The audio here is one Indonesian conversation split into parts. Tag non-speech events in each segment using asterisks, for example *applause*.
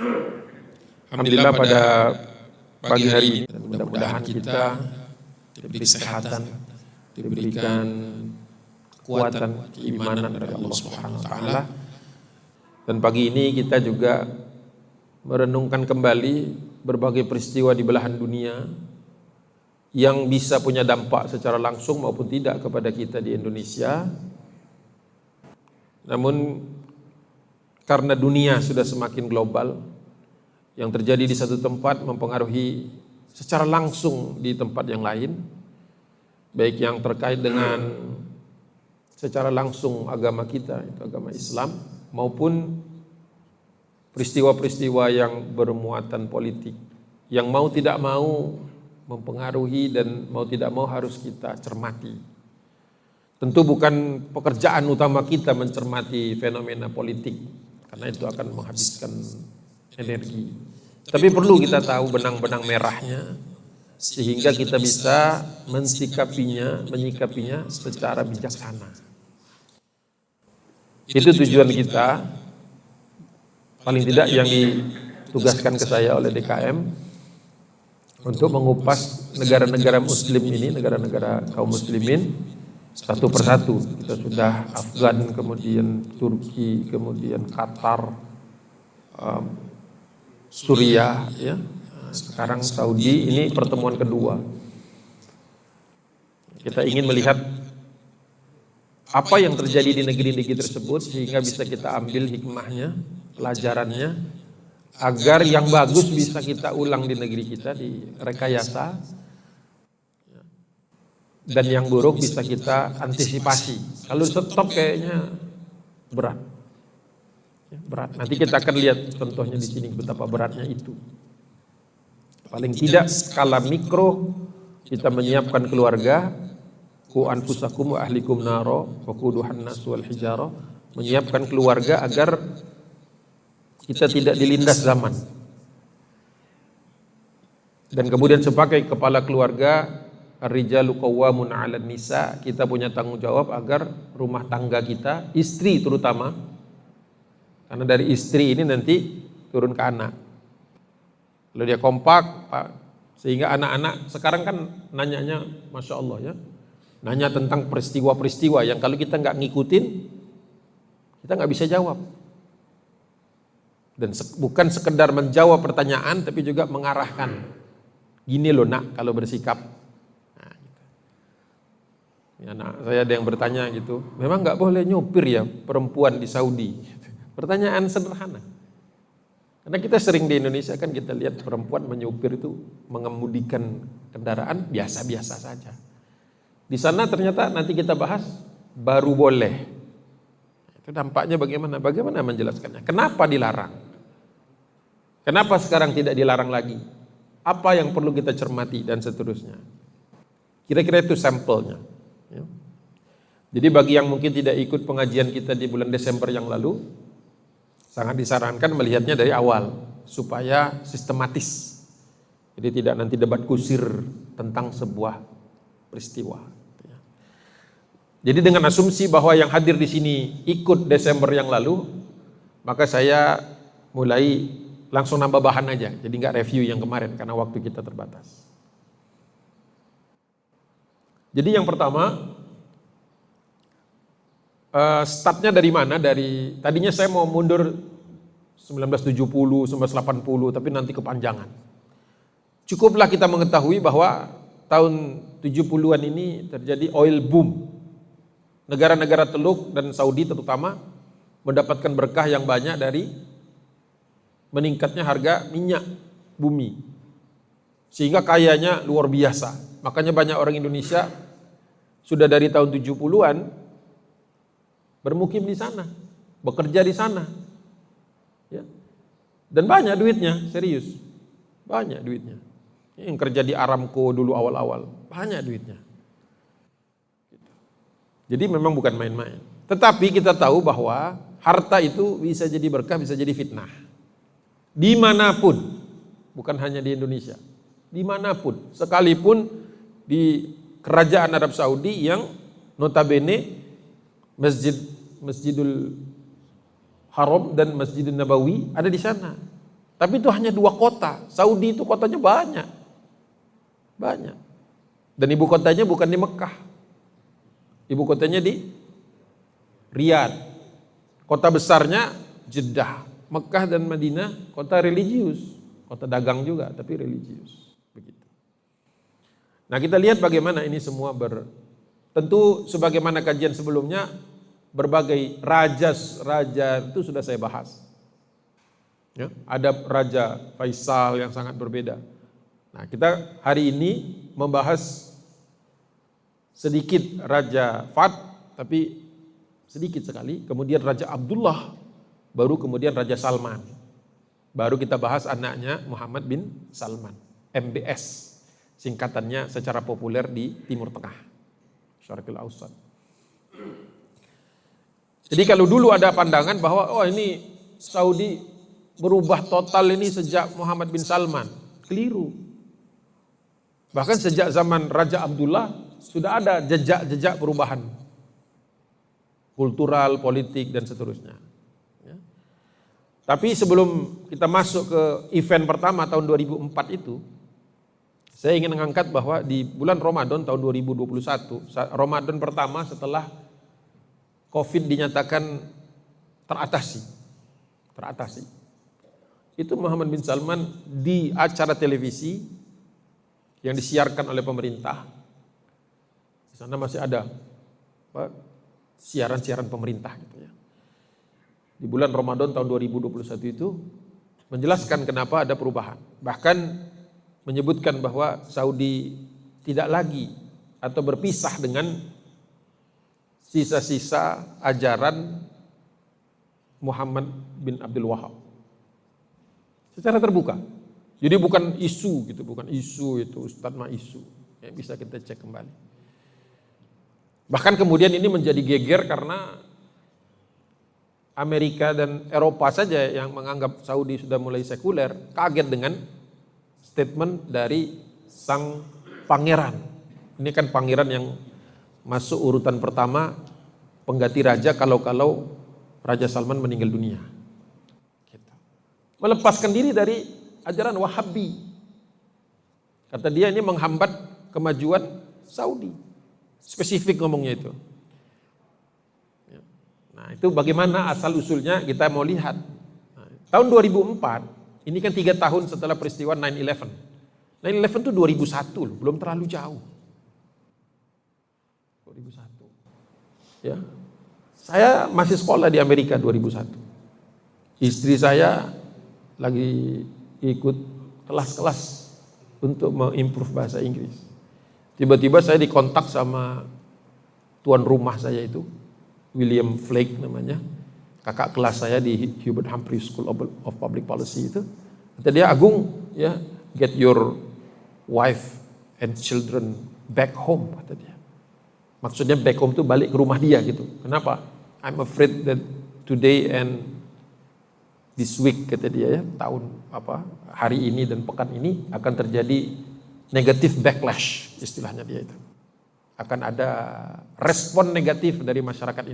Alhamdulillah pada pagi hari ini mudah-mudahan kita diberi kesehatan, diberikan kekuatan, keimanan dari Allah Subhanahu wa taala. Dan pagi ini kita juga merenungkan kembali berbagai peristiwa di belahan dunia yang bisa punya dampak secara langsung maupun tidak kepada kita di Indonesia. Namun karena dunia sudah semakin global, yang terjadi di satu tempat mempengaruhi secara langsung di tempat yang lain, baik yang terkait dengan secara langsung agama kita, itu agama Islam, maupun peristiwa-peristiwa yang bermuatan politik, yang mau tidak mau mempengaruhi dan mau tidak mau harus kita cermati. Tentu bukan pekerjaan utama kita mencermati fenomena politik, karena itu akan menghabiskan energi. Tapi perlu kita tahu benang-benang merahnya sehingga kita bisa mensikapinya, menyikapinya secara bijaksana. Itu tujuan kita. Paling tidak yang ditugaskan ke saya oleh DKM untuk mengupas negara-negara muslim ini, negara-negara kaum muslimin satu persatu. Kita sudah Afgan, kemudian Turki, kemudian Qatar, um, Suriah, ya. Sekarang Saudi ini pertemuan kedua. Kita ingin melihat apa yang terjadi di negeri-negeri tersebut sehingga bisa kita ambil hikmahnya, pelajarannya agar yang bagus bisa kita ulang di negeri kita di rekayasa dan yang buruk bisa kita antisipasi. Kalau stop kayaknya berat. Ya, berat. Nanti kita akan lihat contohnya di sini betapa beratnya itu. Paling tidak skala mikro kita menyiapkan keluarga ku anfusakum wa ahlikum naro wa quduhan nas wal hijaro menyiapkan keluarga agar kita tidak dilindas zaman. Dan kemudian sebagai kepala keluarga Ar-rijalu qawwamun 'alan nisa, kita punya tanggung jawab agar rumah tangga kita, istri terutama karena dari istri ini nanti turun ke anak. Lalu dia kompak, Pak, sehingga anak-anak sekarang kan nanyanya, masya Allah ya, nanya tentang peristiwa-peristiwa yang kalau kita nggak ngikutin, kita nggak bisa jawab. Dan bukan sekedar menjawab pertanyaan, tapi juga mengarahkan. Gini loh nak, kalau bersikap. Nah, saya ada yang bertanya gitu, memang nggak boleh nyopir ya perempuan di Saudi. Pertanyaan sederhana. Karena kita sering di Indonesia kan kita lihat perempuan menyupir itu mengemudikan kendaraan biasa-biasa saja. Di sana ternyata nanti kita bahas baru boleh. Itu dampaknya bagaimana? Bagaimana menjelaskannya? Kenapa dilarang? Kenapa sekarang tidak dilarang lagi? Apa yang perlu kita cermati dan seterusnya? Kira-kira itu sampelnya. Jadi bagi yang mungkin tidak ikut pengajian kita di bulan Desember yang lalu, Sangat disarankan melihatnya dari awal supaya sistematis. Jadi tidak nanti debat kusir tentang sebuah peristiwa. Jadi dengan asumsi bahwa yang hadir di sini ikut Desember yang lalu, maka saya mulai langsung nambah bahan aja. Jadi nggak review yang kemarin karena waktu kita terbatas. Jadi yang pertama, uh, startnya dari mana? Dari tadinya saya mau mundur 1970, 1980, tapi nanti kepanjangan. Cukuplah kita mengetahui bahwa tahun 70-an ini terjadi oil boom. Negara-negara Teluk dan Saudi terutama mendapatkan berkah yang banyak dari meningkatnya harga minyak bumi. Sehingga kayanya luar biasa. Makanya banyak orang Indonesia sudah dari tahun 70-an bermukim di sana, bekerja di sana. Ya. Dan banyak duitnya, serius. Banyak duitnya. Yang kerja di Aramco dulu awal-awal, banyak duitnya. Jadi memang bukan main-main. Tetapi kita tahu bahwa harta itu bisa jadi berkah, bisa jadi fitnah. Di mana pun, bukan hanya di Indonesia. Di mana pun, sekalipun di kerajaan Arab Saudi yang notabene masjid Masjidul Haram dan Masjidul Nabawi ada di sana. Tapi itu hanya dua kota. Saudi itu kotanya banyak. Banyak. Dan ibu kotanya bukan di Mekah. Ibu kotanya di Riyadh. Kota besarnya Jeddah. Mekah dan Madinah kota religius. Kota dagang juga tapi religius. Begitu. Nah kita lihat bagaimana ini semua ber... Tentu sebagaimana kajian sebelumnya berbagai raja raja itu sudah saya bahas. Ya, ada Raja Faisal yang sangat berbeda. Nah, kita hari ini membahas sedikit Raja Fat, tapi sedikit sekali. Kemudian Raja Abdullah, baru kemudian Raja Salman. Baru kita bahas anaknya Muhammad bin Salman, MBS. Singkatannya secara populer di Timur Tengah. Syarqil Ausat. Jadi kalau dulu ada pandangan bahwa oh ini Saudi berubah total ini sejak Muhammad bin Salman. Keliru. Bahkan sejak zaman Raja Abdullah sudah ada jejak-jejak perubahan. Kultural, politik, dan seterusnya. Ya. Tapi sebelum kita masuk ke event pertama tahun 2004 itu, saya ingin mengangkat bahwa di bulan Ramadan tahun 2021, Ramadan pertama setelah COVID dinyatakan teratasi. Teratasi itu Muhammad bin Salman di acara televisi yang disiarkan oleh pemerintah. Di sana masih ada siaran-siaran pemerintah gitu ya. Di bulan Ramadan tahun 2021 itu menjelaskan kenapa ada perubahan. Bahkan menyebutkan bahwa Saudi tidak lagi atau berpisah dengan sisa-sisa ajaran Muhammad bin Abdul Wahab secara terbuka. Jadi bukan isu gitu, bukan isu itu Ustadz mah isu. Ya, bisa kita cek kembali. Bahkan kemudian ini menjadi geger karena Amerika dan Eropa saja yang menganggap Saudi sudah mulai sekuler kaget dengan statement dari sang pangeran. Ini kan pangeran yang masuk urutan pertama pengganti raja kalau-kalau Raja Salman meninggal dunia melepaskan diri dari ajaran Wahabi. Kata dia ini menghambat kemajuan Saudi. Spesifik ngomongnya itu. Nah itu bagaimana asal usulnya kita mau lihat. Tahun 2004, ini kan tiga tahun setelah peristiwa 9-11. 9-11 itu 2001 loh, belum terlalu jauh. 2001. Ya. Saya masih sekolah di Amerika 2001. Istri saya lagi ikut kelas-kelas untuk mengimprove bahasa Inggris. Tiba-tiba saya dikontak sama tuan rumah saya itu, William Flake namanya, kakak kelas saya di Hubert Humphrey School of Public Policy itu. Kata dia, Agung, ya, get your wife and children back home, kata dia. Maksudnya back home itu balik ke rumah dia gitu. Kenapa? I'm afraid that today and this week kata dia ya tahun apa hari ini dan pekan ini akan terjadi negatif backlash istilahnya dia itu akan ada respon negatif dari masyarakat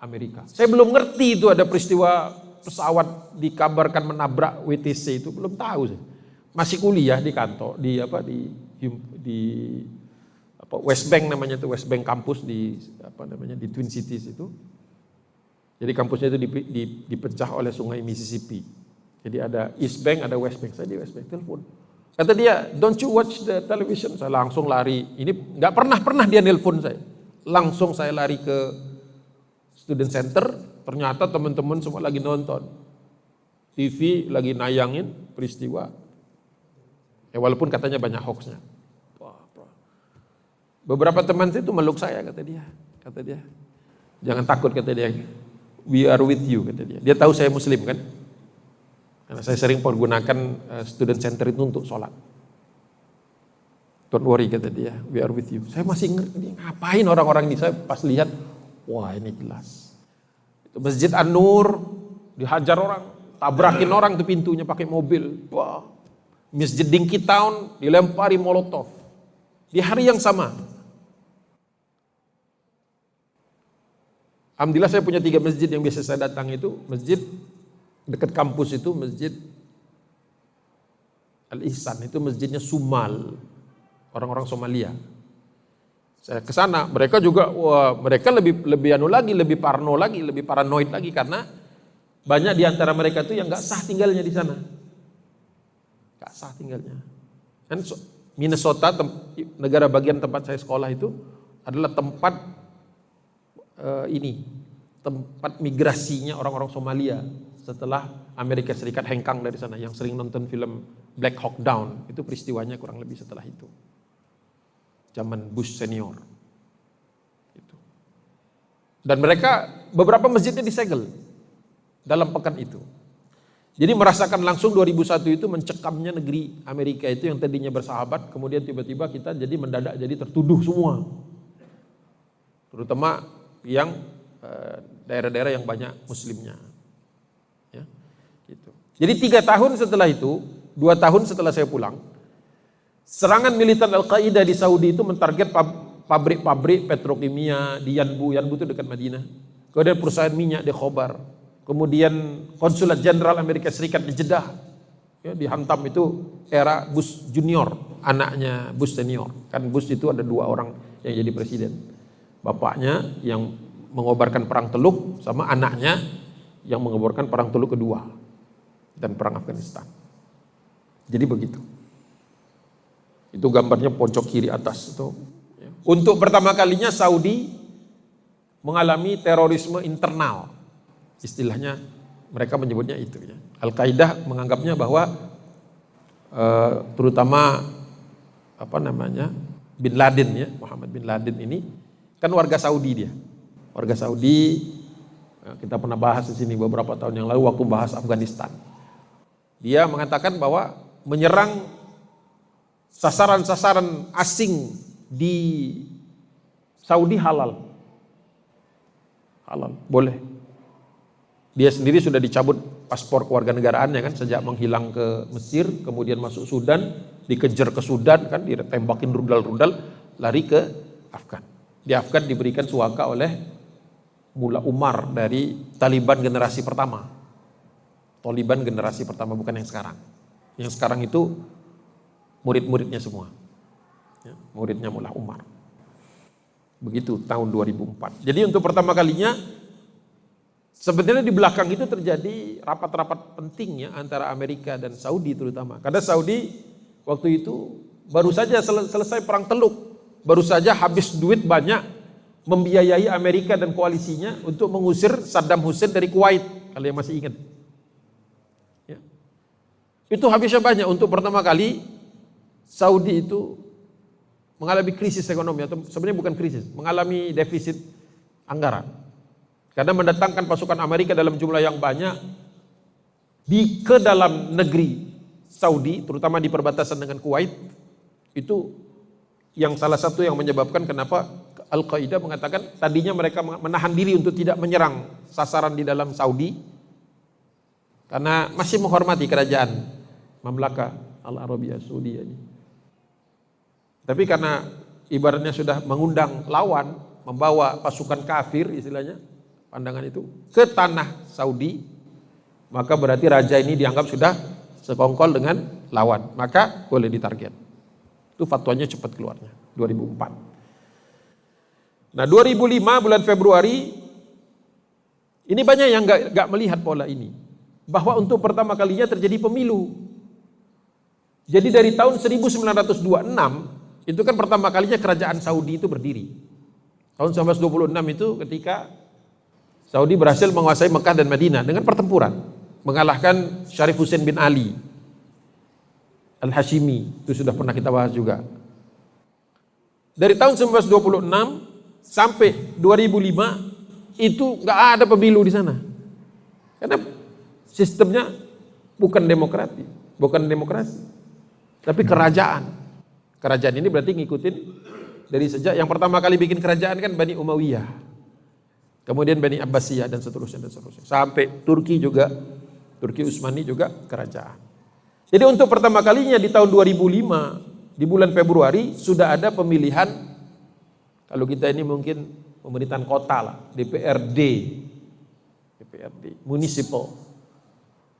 Amerika. Saya belum ngerti itu ada peristiwa pesawat dikabarkan menabrak WTC itu belum tahu sih. Masih kuliah di kantor di apa di di apa West Bank namanya itu West Bank kampus di apa namanya di Twin Cities itu. Jadi kampusnya itu dipecah oleh sungai Mississippi. Jadi ada East Bank, ada West Bank. Saya di West Bank telepon. Kata dia, don't you watch the television? Saya langsung lari. Ini nggak pernah pernah dia nelpon saya. Langsung saya lari ke student center. Ternyata teman-teman semua lagi nonton. TV lagi nayangin peristiwa. Ya walaupun katanya banyak hoaxnya. Beberapa teman itu meluk saya kata dia. Kata dia, jangan takut kata dia we are with you kata dia. Dia tahu saya muslim kan. Karena saya sering pergunakan uh, student center itu untuk sholat. Don't worry kata dia, we are with you. Saya masih ngerti ngapain orang-orang ini. Saya pas lihat, wah ini jelas. Itu Masjid An-Nur dihajar orang, tabrakin orang tuh pintunya pakai mobil. Wah. Masjid Dinky Town dilempari molotov. Di hari yang sama, Alhamdulillah saya punya tiga masjid yang biasa saya datang itu masjid dekat kampus itu masjid Al Ihsan itu masjidnya Sumal, orang-orang Somalia. Saya ke sana, mereka juga wah, mereka lebih lebih anu lagi, lebih parno lagi, lebih paranoid lagi karena banyak di antara mereka itu yang nggak sah tinggalnya di sana. Nggak sah tinggalnya. Dan Minnesota, negara bagian tempat saya sekolah itu adalah tempat uh, ini, tempat migrasinya orang-orang Somalia setelah Amerika Serikat hengkang dari sana yang sering nonton film Black Hawk Down itu peristiwanya kurang lebih setelah itu zaman Bush senior. Dan mereka beberapa masjidnya disegel dalam pekan itu. Jadi merasakan langsung 2001 itu mencekamnya negeri Amerika itu yang tadinya bersahabat, kemudian tiba-tiba kita jadi mendadak jadi tertuduh semua. Terutama yang eh, daerah-daerah yang banyak muslimnya. Ya, gitu. Jadi tiga tahun setelah itu, dua tahun setelah saya pulang, Serangan militan Al-Qaeda di Saudi itu mentarget pabrik-pabrik petrokimia di Yanbu. Yanbu itu dekat Madinah. Kemudian perusahaan minyak di Khobar. Kemudian konsulat jenderal Amerika Serikat di Jeddah. Ya, dihantam itu era Bush Junior, anaknya Bush Senior. Kan Bush itu ada dua orang yang jadi presiden. Bapaknya yang mengobarkan perang Teluk sama anaknya yang mengobarkan perang Teluk kedua dan perang Afghanistan. Jadi begitu. Itu gambarnya pojok kiri atas itu. Untuk pertama kalinya Saudi mengalami terorisme internal. Istilahnya mereka menyebutnya itu ya. Al-Qaeda menganggapnya bahwa uh, terutama apa namanya? Bin Laden ya, Muhammad bin Laden ini kan warga Saudi dia. Warga Saudi ya, kita pernah bahas di sini beberapa tahun yang lalu waktu bahas Afghanistan. Dia mengatakan bahwa menyerang sasaran-sasaran asing di Saudi halal. Halal, boleh. Dia sendiri sudah dicabut paspor kewarganegaraannya kan sejak menghilang ke Mesir, kemudian masuk Sudan, dikejar ke Sudan kan, ditembakin rudal-rudal, lari ke Afgan. Di Afgan diberikan suaka oleh Mula Umar dari Taliban generasi pertama. Taliban generasi pertama bukan yang sekarang. Yang sekarang itu murid-muridnya semua. Ya, muridnya Mullah Umar. Begitu tahun 2004. Jadi untuk pertama kalinya sebenarnya di belakang itu terjadi rapat-rapat penting ya antara Amerika dan Saudi terutama. Karena Saudi waktu itu baru saja selesai perang Teluk, baru saja habis duit banyak membiayai Amerika dan koalisinya untuk mengusir Saddam Hussein dari Kuwait. Kalian masih ingat? Ya. Itu habisnya banyak untuk pertama kali Saudi itu mengalami krisis ekonomi atau sebenarnya bukan krisis, mengalami defisit anggaran. Karena mendatangkan pasukan Amerika dalam jumlah yang banyak di ke dalam negeri Saudi, terutama di perbatasan dengan Kuwait, itu yang salah satu yang menyebabkan kenapa Al-Qaeda mengatakan tadinya mereka menahan diri untuk tidak menyerang sasaran di dalam Saudi karena masih menghormati kerajaan Mamlaka Al-Arabia Saudi ini. Tapi karena ibaratnya sudah mengundang lawan, membawa pasukan kafir istilahnya, pandangan itu ke tanah Saudi, maka berarti raja ini dianggap sudah sekongkol dengan lawan, maka boleh ditarget. Itu fatwanya cepat keluarnya, 2004. Nah 2005 bulan Februari, ini banyak yang gak, gak melihat pola ini. Bahwa untuk pertama kalinya terjadi pemilu. Jadi dari tahun 1926 itu kan pertama kalinya kerajaan Saudi itu berdiri. Tahun 1926 itu ketika Saudi berhasil menguasai Mekah dan Madinah dengan pertempuran. Mengalahkan Syarif Hussein bin Ali. Al-Hashimi, itu sudah pernah kita bahas juga. Dari tahun 1926 sampai 2005 itu nggak ada pemilu di sana. Karena sistemnya bukan demokrasi, bukan demokrasi, tapi kerajaan. Kerajaan ini berarti ngikutin dari sejak yang pertama kali bikin kerajaan kan Bani Umayyah. Kemudian Bani Abbasiyah dan seterusnya dan seterusnya. Sampai Turki juga, Turki Utsmani juga kerajaan. Jadi untuk pertama kalinya di tahun 2005 di bulan Februari sudah ada pemilihan kalau kita ini mungkin pemerintahan kota lah, DPRD. DPRD, municipal.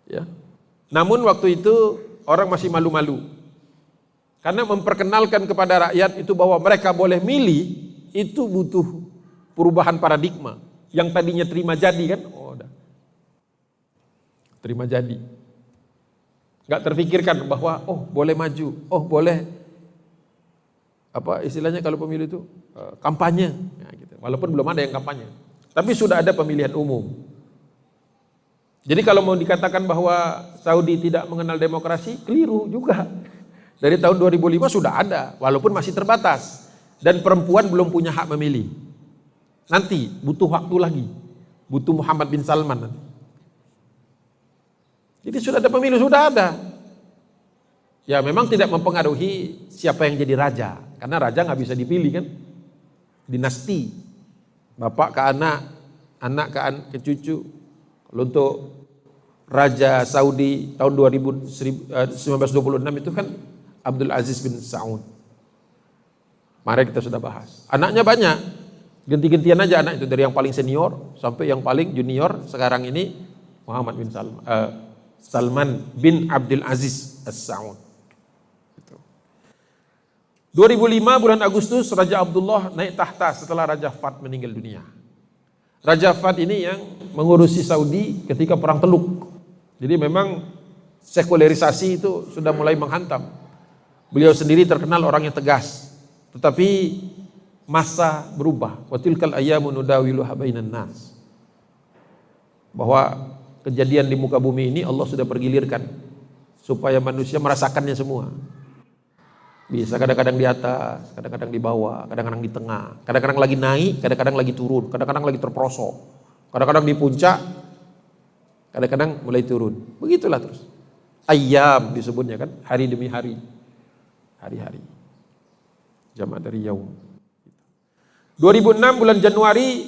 Ya. Namun waktu itu orang masih malu-malu. Karena memperkenalkan kepada rakyat itu bahwa mereka boleh milih itu butuh perubahan paradigma. Yang tadinya terima jadi kan, oh udah. Terima jadi. Gak terfikirkan bahwa oh boleh maju, oh boleh apa istilahnya kalau pemilu itu eh, kampanye, ya, gitu. walaupun belum ada yang kampanye, tapi sudah ada pemilihan umum. Jadi kalau mau dikatakan bahwa Saudi tidak mengenal demokrasi, keliru juga. Dari tahun 2005 sudah ada, walaupun masih terbatas. Dan perempuan belum punya hak memilih. Nanti butuh waktu lagi. Butuh Muhammad bin Salman nanti. Jadi sudah ada pemilu, sudah ada. Ya memang tidak mempengaruhi siapa yang jadi raja. Karena raja nggak bisa dipilih kan. Dinasti. Bapak ke anak, anak ke, an ke cucu. Kalau untuk Raja Saudi tahun 1926 eh, itu kan Abdul Aziz bin Saud. Mari kita sudah bahas. Anaknya banyak. Ganti-gantian aja anak itu dari yang paling senior sampai yang paling junior sekarang ini Muhammad bin Salman, uh, Salman bin Abdul Aziz As-Saud. 2005 bulan Agustus Raja Abdullah naik tahta setelah Raja Fat meninggal dunia. Raja Fat ini yang mengurusi Saudi ketika perang Teluk. Jadi memang sekularisasi itu sudah mulai menghantam. Beliau sendiri terkenal orang yang tegas, tetapi masa berubah. Watilkal ayamu nudawiluha bainan nas. Bahwa kejadian di muka bumi ini Allah sudah pergilirkan supaya manusia merasakannya semua. Bisa kadang-kadang di atas, kadang-kadang di bawah, kadang-kadang di tengah, kadang-kadang lagi naik, kadang-kadang lagi turun, kadang-kadang lagi terprosok, kadang-kadang di puncak, kadang-kadang mulai turun. Begitulah terus. Ayam disebutnya kan, hari demi hari. Hari-hari jamak dari yaum. 2006 bulan Januari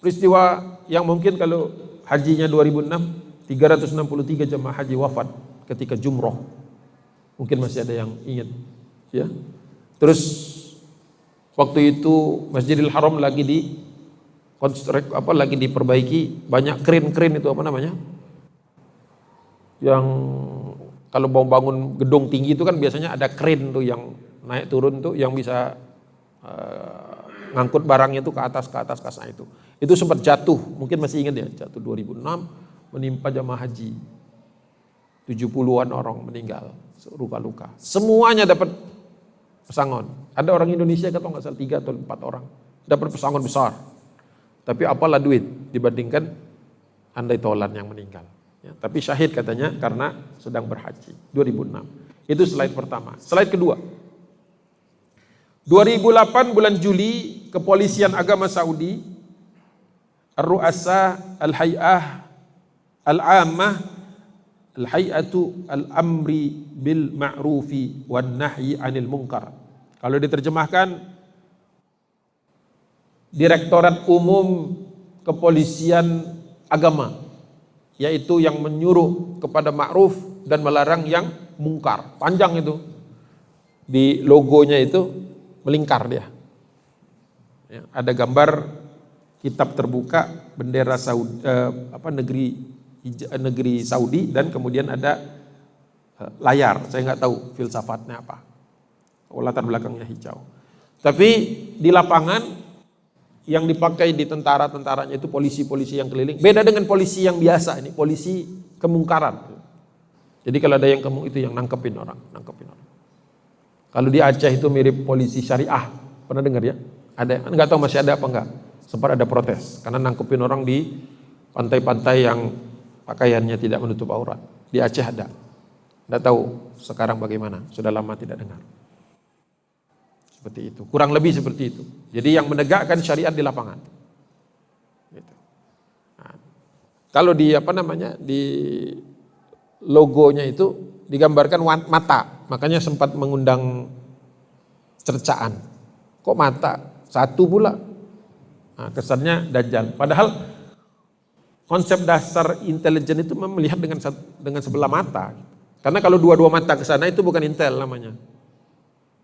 peristiwa yang mungkin kalau hajinya 2006 363 jemaah haji wafat ketika jumroh. Mungkin masih ada yang ingat ya. Terus waktu itu Masjidil Haram lagi di konstruk apa lagi diperbaiki, banyak krin-krin itu apa namanya? Yang kalau mau bangun gedung tinggi itu kan biasanya ada krin tuh yang naik turun tuh yang bisa uh, ngangkut barangnya tuh ke atas ke atas kasar itu. Itu sempat jatuh, mungkin masih ingat ya, jatuh 2006 menimpa jamaah haji. 70-an orang meninggal, luka-luka. Semuanya dapat pesangon. Ada orang Indonesia kata nggak salah tiga atau empat orang dapat pesangon besar. Tapi apalah duit dibandingkan andai tolan yang meninggal. Ya, tapi syahid katanya karena sedang berhaji 2006. Itu slide pertama. Slide kedua. 2008 bulan Juli, kepolisian agama Saudi, Ar-Ru'asa Al-Hay'ah Al-Ammah Al-Hay'atu Al-Amri Bil Ma'rufi Wan Nahyi Anil Munkar. Kalau diterjemahkan, Direktorat Umum Kepolisian Agama, yaitu yang menyuruh kepada ma'ruf dan melarang yang mungkar. Panjang itu. Di logonya itu melingkar dia. Ya, ada gambar kitab terbuka bendera Saudi, eh, apa negeri negeri Saudi dan kemudian ada eh, layar. Saya nggak tahu filsafatnya apa. Oh, latar belakangnya hijau. Tapi di lapangan yang dipakai di tentara-tentaranya itu polisi-polisi yang keliling. Beda dengan polisi yang biasa ini, polisi kemungkaran. Jadi kalau ada yang kemung itu yang nangkepin orang, nangkepin orang. Kalau di Aceh itu mirip polisi syariah. Pernah dengar ya? Ada, nggak tahu masih ada apa enggak. Sempat ada protes karena nangkepin orang di pantai-pantai yang pakaiannya tidak menutup aurat. Di Aceh ada. Tidak tahu sekarang bagaimana. Sudah lama tidak dengar. Seperti itu. Kurang lebih seperti itu. Jadi yang menegakkan syariat di lapangan. Gitu. Nah, kalau di apa namanya di logonya itu digambarkan mata Makanya sempat mengundang cercaan. Kok mata? Satu pula. Nah, kesannya dajjal. Padahal konsep dasar intelijen itu melihat dengan dengan sebelah mata. Karena kalau dua-dua mata ke sana itu bukan intel namanya.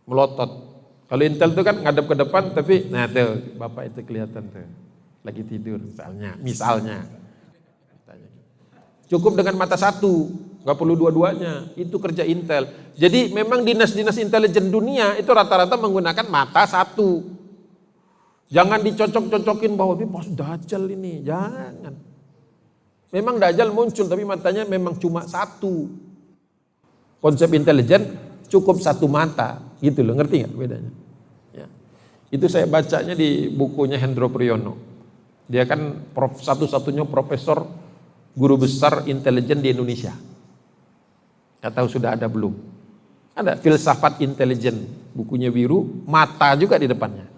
Melotot. Kalau intel itu kan ngadep ke depan tapi nah tuh bapak itu kelihatan tuh lagi tidur misalnya, misalnya. Cukup dengan mata satu nggak perlu dua-duanya. Itu kerja Intel. Jadi memang dinas-dinas intelijen dunia itu rata-rata menggunakan mata satu. Jangan dicocok-cocokin bahwa ini pas dajjal ini, jangan. Memang dajjal muncul tapi matanya memang cuma satu. Konsep intelijen cukup satu mata, gitu loh, ngerti nggak bedanya? Ya. Itu saya bacanya di bukunya Hendro Priyono. Dia kan prof, satu-satunya profesor guru besar intelijen di Indonesia. Gak tahu sudah ada belum. Ada filsafat intelijen, bukunya biru, mata juga di depannya.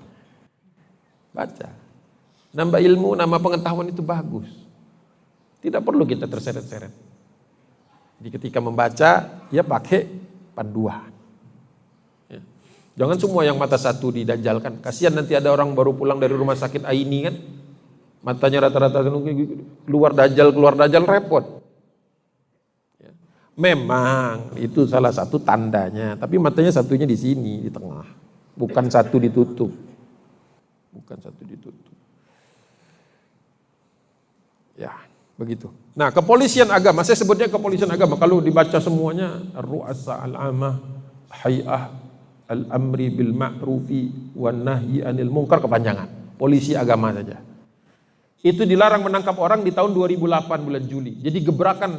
Baca. Nambah ilmu, nama pengetahuan itu bagus. Tidak perlu kita terseret-seret. Jadi ketika membaca, ya pakai panduan. Ya. Jangan semua yang mata satu didajalkan. Kasihan nanti ada orang baru pulang dari rumah sakit Aini kan. Matanya rata-rata keluar dajal, keluar dajal repot. Memang itu salah satu tandanya, tapi matanya satunya di sini di tengah, bukan satu ditutup. Bukan satu ditutup. Ya, begitu. Nah, kepolisian agama, saya sebutnya kepolisian agama kalau dibaca semuanya ru'asa al-amah, hay'ah al-amri bil ma'rufi wan nahyi anil munkar kepanjangan. Polisi agama saja. Itu dilarang menangkap orang di tahun 2008 bulan Juli. Jadi gebrakan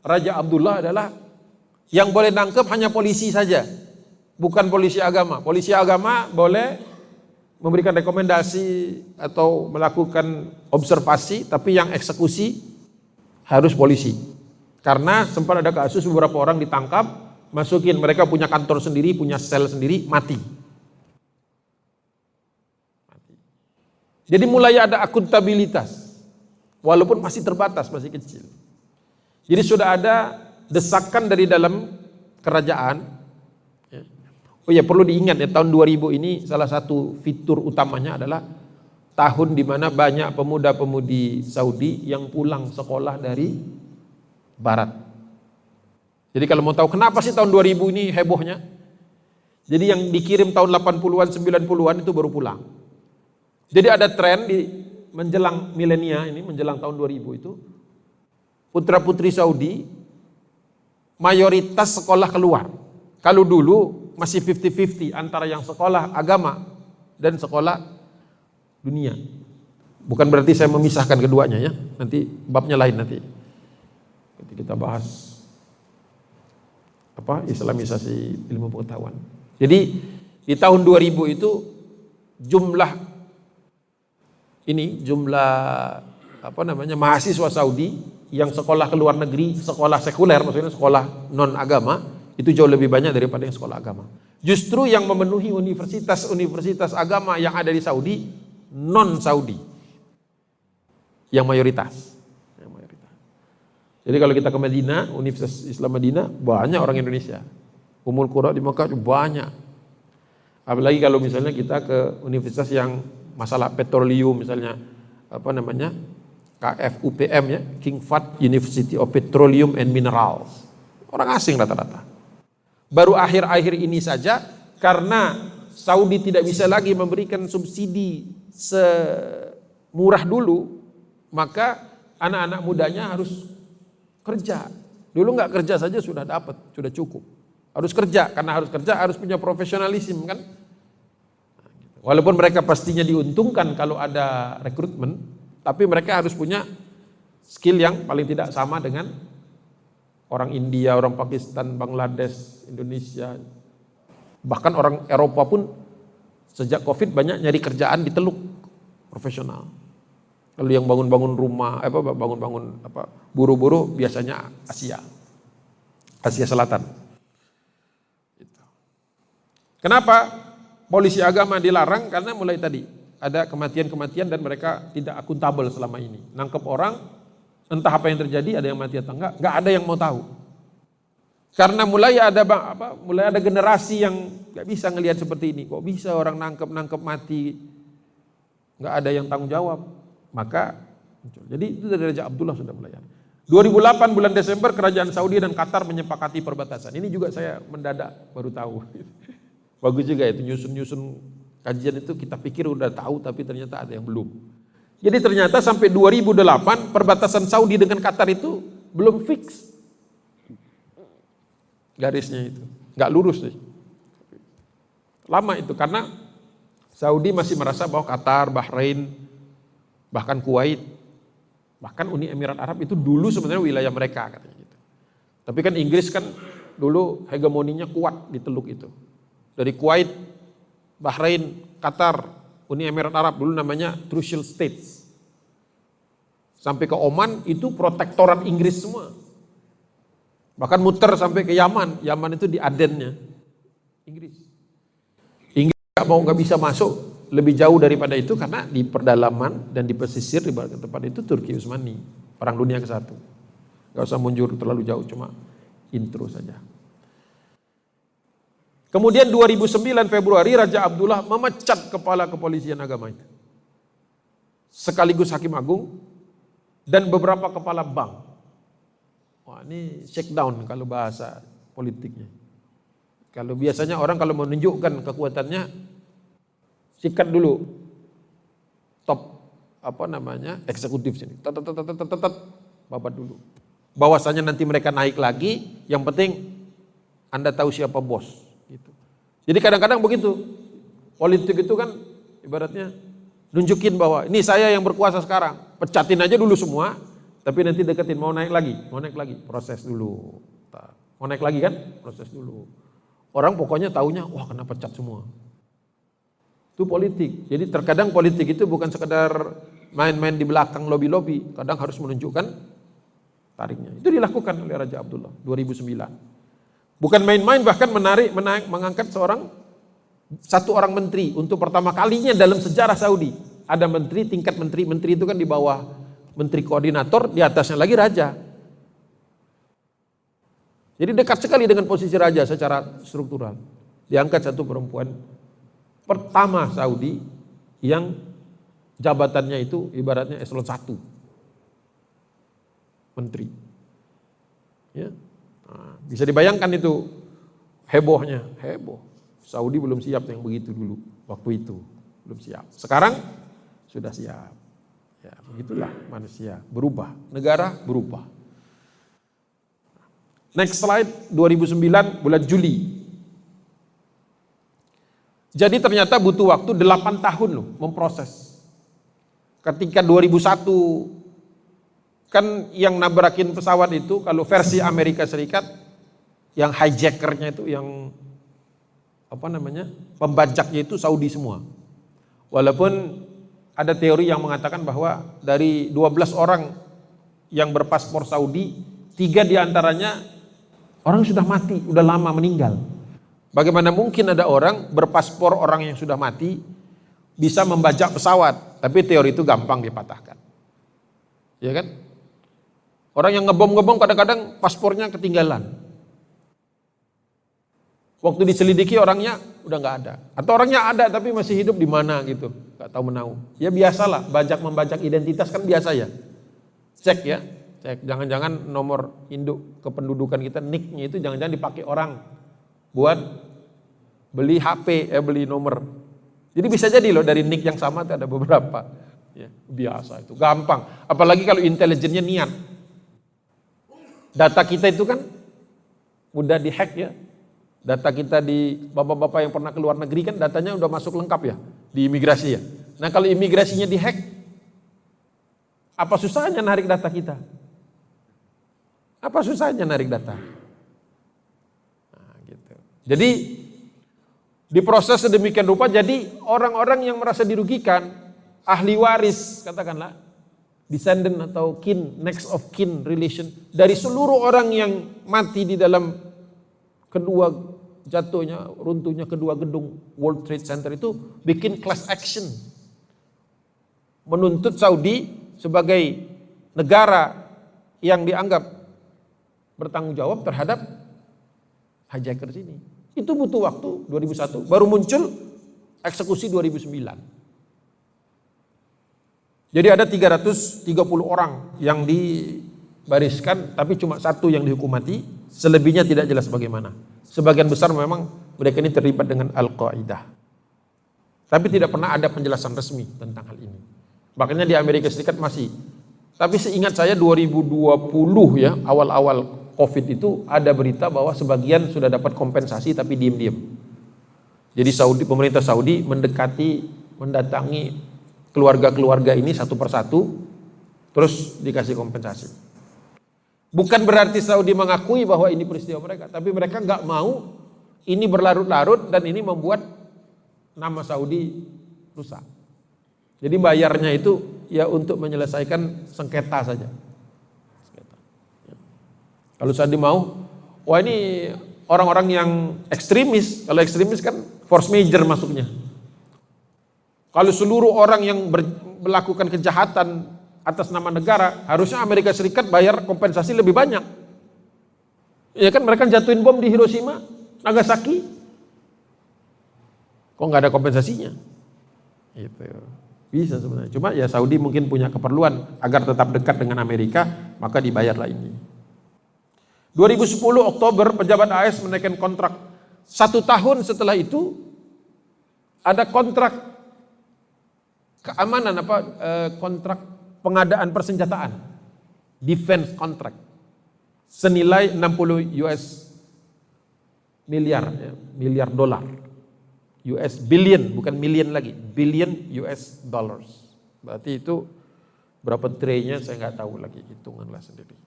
Raja Abdullah adalah yang boleh nangkep hanya polisi saja, bukan polisi agama. Polisi agama boleh memberikan rekomendasi atau melakukan observasi, tapi yang eksekusi harus polisi. Karena sempat ada kasus beberapa orang ditangkap, masukin mereka punya kantor sendiri, punya sel sendiri, mati. Jadi mulai ada akuntabilitas, walaupun masih terbatas, masih kecil. Jadi sudah ada desakan dari dalam kerajaan. Oh ya perlu diingat ya tahun 2000 ini salah satu fitur utamanya adalah tahun di mana banyak pemuda-pemudi Saudi yang pulang sekolah dari barat. Jadi kalau mau tahu kenapa sih tahun 2000 ini hebohnya? Jadi yang dikirim tahun 80-an, 90-an itu baru pulang. Jadi ada tren di menjelang milenia ini, menjelang tahun 2000 itu putra-putri Saudi mayoritas sekolah keluar. Kalau dulu masih 50-50 antara yang sekolah agama dan sekolah dunia. Bukan berarti saya memisahkan keduanya ya. Nanti babnya lain nanti. Nanti kita bahas apa Islamisasi ilmu pengetahuan. Jadi di tahun 2000 itu jumlah ini jumlah apa namanya mahasiswa Saudi yang sekolah ke luar negeri, sekolah sekuler maksudnya sekolah non agama itu jauh lebih banyak daripada yang sekolah agama. Justru yang memenuhi universitas-universitas agama yang ada di Saudi non Saudi yang mayoritas. Yang mayoritas. Jadi kalau kita ke Madinah, Universitas Islam Madinah banyak orang Indonesia. Umul Qura di Mekah banyak. Apalagi kalau misalnya kita ke universitas yang masalah petroleum misalnya apa namanya KFUPM ya, King Fahd University of Petroleum and Minerals. Orang asing rata-rata. Baru akhir-akhir ini saja karena Saudi tidak bisa lagi memberikan subsidi semurah dulu, maka anak-anak mudanya harus kerja. Dulu nggak kerja saja sudah dapat, sudah cukup. Harus kerja, karena harus kerja harus punya profesionalisme kan. Walaupun mereka pastinya diuntungkan kalau ada rekrutmen, tapi mereka harus punya skill yang paling tidak sama dengan orang India, orang Pakistan, Bangladesh, Indonesia. Bahkan orang Eropa pun sejak Covid banyak nyari kerjaan di Teluk profesional. Lalu yang bangun-bangun rumah, apa bangun-bangun apa buru-buru biasanya Asia. Asia Selatan. Gitu. Kenapa polisi agama dilarang? Karena mulai tadi ada kematian-kematian dan mereka tidak akuntabel selama ini. Nangkep orang, entah apa yang terjadi, ada yang mati atau enggak, enggak ada yang mau tahu. Karena mulai ada apa, mulai ada generasi yang nggak bisa ngelihat seperti ini. Kok bisa orang nangkep nangkep mati, nggak ada yang tanggung jawab. Maka muncul. Jadi itu dari Raja Abdullah sudah mulai. 2008 bulan Desember kerajaan Saudi dan Qatar menyepakati perbatasan. Ini juga saya mendadak baru tahu. *laughs* Bagus juga itu nyusun-nyusun Kajian itu kita pikir udah tahu tapi ternyata ada yang belum. Jadi ternyata sampai 2008 perbatasan Saudi dengan Qatar itu belum fix. garisnya itu. Nggak lurus sih. Lama itu karena Saudi masih merasa bahwa Qatar, Bahrain, bahkan Kuwait, bahkan Uni Emirat Arab itu dulu sebenarnya wilayah mereka katanya gitu. Tapi kan Inggris kan dulu hegemoninya kuat di teluk itu. Dari Kuwait, Bahrain, Qatar, Uni Emirat Arab dulu namanya Trucial States. Sampai ke Oman itu protektorat Inggris semua. Bahkan muter sampai ke Yaman. Yaman itu di Adennya. Inggris. Inggris gak mau nggak bisa masuk lebih jauh daripada itu karena di perdalaman dan di pesisir di tempat itu Turki Utsmani. Perang dunia ke satu. Gak usah mundur terlalu jauh, cuma intro saja. Kemudian 2009 Februari Raja Abdullah memecat kepala kepolisian agama itu. Sekaligus hakim agung dan beberapa kepala bank. Wah ini check down kalau bahasa politiknya. Kalau biasanya orang kalau menunjukkan kekuatannya sikat dulu top apa namanya eksekutif sini. Tet, tet, babat dulu. Bahwasanya nanti mereka naik lagi, yang penting Anda tahu siapa bos. Jadi kadang-kadang begitu. Politik itu kan ibaratnya nunjukin bahwa ini saya yang berkuasa sekarang. Pecatin aja dulu semua, tapi nanti deketin mau naik lagi, mau naik lagi, proses dulu. Mau naik lagi kan? Proses dulu. Orang pokoknya taunya, wah kena pecat semua. Itu politik. Jadi terkadang politik itu bukan sekedar main-main di belakang lobi-lobi, kadang harus menunjukkan tariknya. Itu dilakukan oleh Raja Abdullah 2009. Bukan main-main bahkan menarik, menaik, mengangkat seorang satu orang menteri untuk pertama kalinya dalam sejarah Saudi. Ada menteri, tingkat menteri, menteri itu kan di bawah menteri koordinator, di atasnya lagi raja. Jadi dekat sekali dengan posisi raja secara struktural. Diangkat satu perempuan pertama Saudi yang jabatannya itu ibaratnya eselon satu. Menteri. Ya. Nah, bisa dibayangkan itu hebohnya, heboh. Saudi belum siap yang begitu dulu waktu itu, belum siap. Sekarang sudah siap. Ya, begitulah manusia berubah, negara berubah. Next slide 2009 bulan Juli. Jadi ternyata butuh waktu 8 tahun loh memproses. Ketika 2001 kan yang nabrakin pesawat itu kalau versi Amerika Serikat yang hijackernya itu yang apa namanya pembajaknya itu Saudi semua. Walaupun ada teori yang mengatakan bahwa dari 12 orang yang berpaspor Saudi, tiga di antaranya orang sudah mati, sudah lama meninggal. Bagaimana mungkin ada orang berpaspor orang yang sudah mati bisa membajak pesawat, tapi teori itu gampang dipatahkan. Ya kan? Orang yang ngebom-ngebom kadang-kadang paspornya ketinggalan. Waktu diselidiki orangnya udah nggak ada. Atau orangnya ada tapi masih hidup di mana gitu. Nggak tahu menau. Ya biasalah, bajak membajak identitas kan biasa ya. Cek ya, cek. Jangan-jangan nomor induk kependudukan kita, nicknya itu jangan-jangan dipakai orang buat beli HP, eh beli nomor. Jadi bisa jadi loh dari nick yang sama itu ada beberapa. Ya, biasa itu, gampang. Apalagi kalau intelijennya niat. Data kita itu kan mudah dihack ya, Data kita di bapak-bapak yang pernah ke luar negeri kan datanya udah masuk lengkap ya di imigrasi ya. Nah kalau imigrasinya dihack, apa susahnya narik data kita? Apa susahnya narik data? Nah, gitu. Jadi diproses sedemikian rupa jadi orang-orang yang merasa dirugikan, ahli waris katakanlah, descendant atau kin, next of kin relation dari seluruh orang yang mati di dalam kedua jatuhnya, runtuhnya kedua gedung World Trade Center itu bikin class action. Menuntut Saudi sebagai negara yang dianggap bertanggung jawab terhadap hijacker ini. Itu butuh waktu 2001, baru muncul eksekusi 2009. Jadi ada 330 orang yang dibariskan tapi cuma satu yang dihukum mati, selebihnya tidak jelas bagaimana. Sebagian besar memang mereka ini terlibat dengan Al-Qaeda. Tapi tidak pernah ada penjelasan resmi tentang hal ini. Makanya di Amerika Serikat masih. Tapi seingat saya 2020 ya, awal-awal COVID itu ada berita bahwa sebagian sudah dapat kompensasi tapi diem-diem. Jadi Saudi pemerintah Saudi mendekati mendatangi keluarga-keluarga ini satu persatu terus dikasih kompensasi. Bukan berarti Saudi mengakui bahwa ini peristiwa mereka, tapi mereka nggak mau ini berlarut-larut dan ini membuat nama Saudi rusak. Jadi bayarnya itu ya untuk menyelesaikan sengketa saja. Kalau Sandi mau, wah ini orang-orang yang ekstremis. Kalau ekstremis kan force major masuknya. Kalau seluruh orang yang melakukan kejahatan atas nama negara, harusnya Amerika Serikat bayar kompensasi lebih banyak. Ya kan mereka jatuhin bom di Hiroshima, Nagasaki. Kok nggak ada kompensasinya? Itu bisa sebenarnya. Cuma ya Saudi mungkin punya keperluan agar tetap dekat dengan Amerika, maka dibayarlah ini. 2010 Oktober pejabat AS menaikkan kontrak. Satu tahun setelah itu ada kontrak keamanan apa eh, kontrak pengadaan persenjataan. Defense contract. Senilai 60 US miliar ya, miliar dolar. US billion bukan million lagi billion US dollars. Berarti itu berapa traynya saya nggak tahu lagi hitunganlah sendiri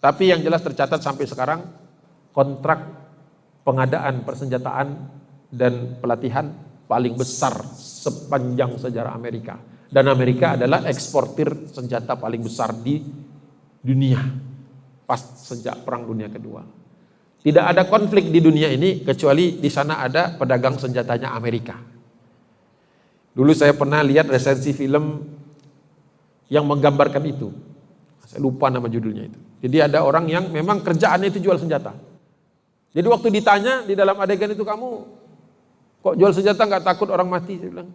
tapi yang jelas tercatat sampai sekarang kontrak pengadaan persenjataan dan pelatihan paling besar sepanjang sejarah Amerika. Dan Amerika adalah eksportir senjata paling besar di dunia pas sejak Perang Dunia Kedua. Tidak ada konflik di dunia ini kecuali di sana ada pedagang senjatanya Amerika. Dulu saya pernah lihat resensi film yang menggambarkan itu. Saya lupa nama judulnya itu. Jadi ada orang yang memang kerjaannya itu jual senjata. Jadi waktu ditanya di dalam adegan itu kamu kok jual senjata nggak takut orang mati? Saya bilang,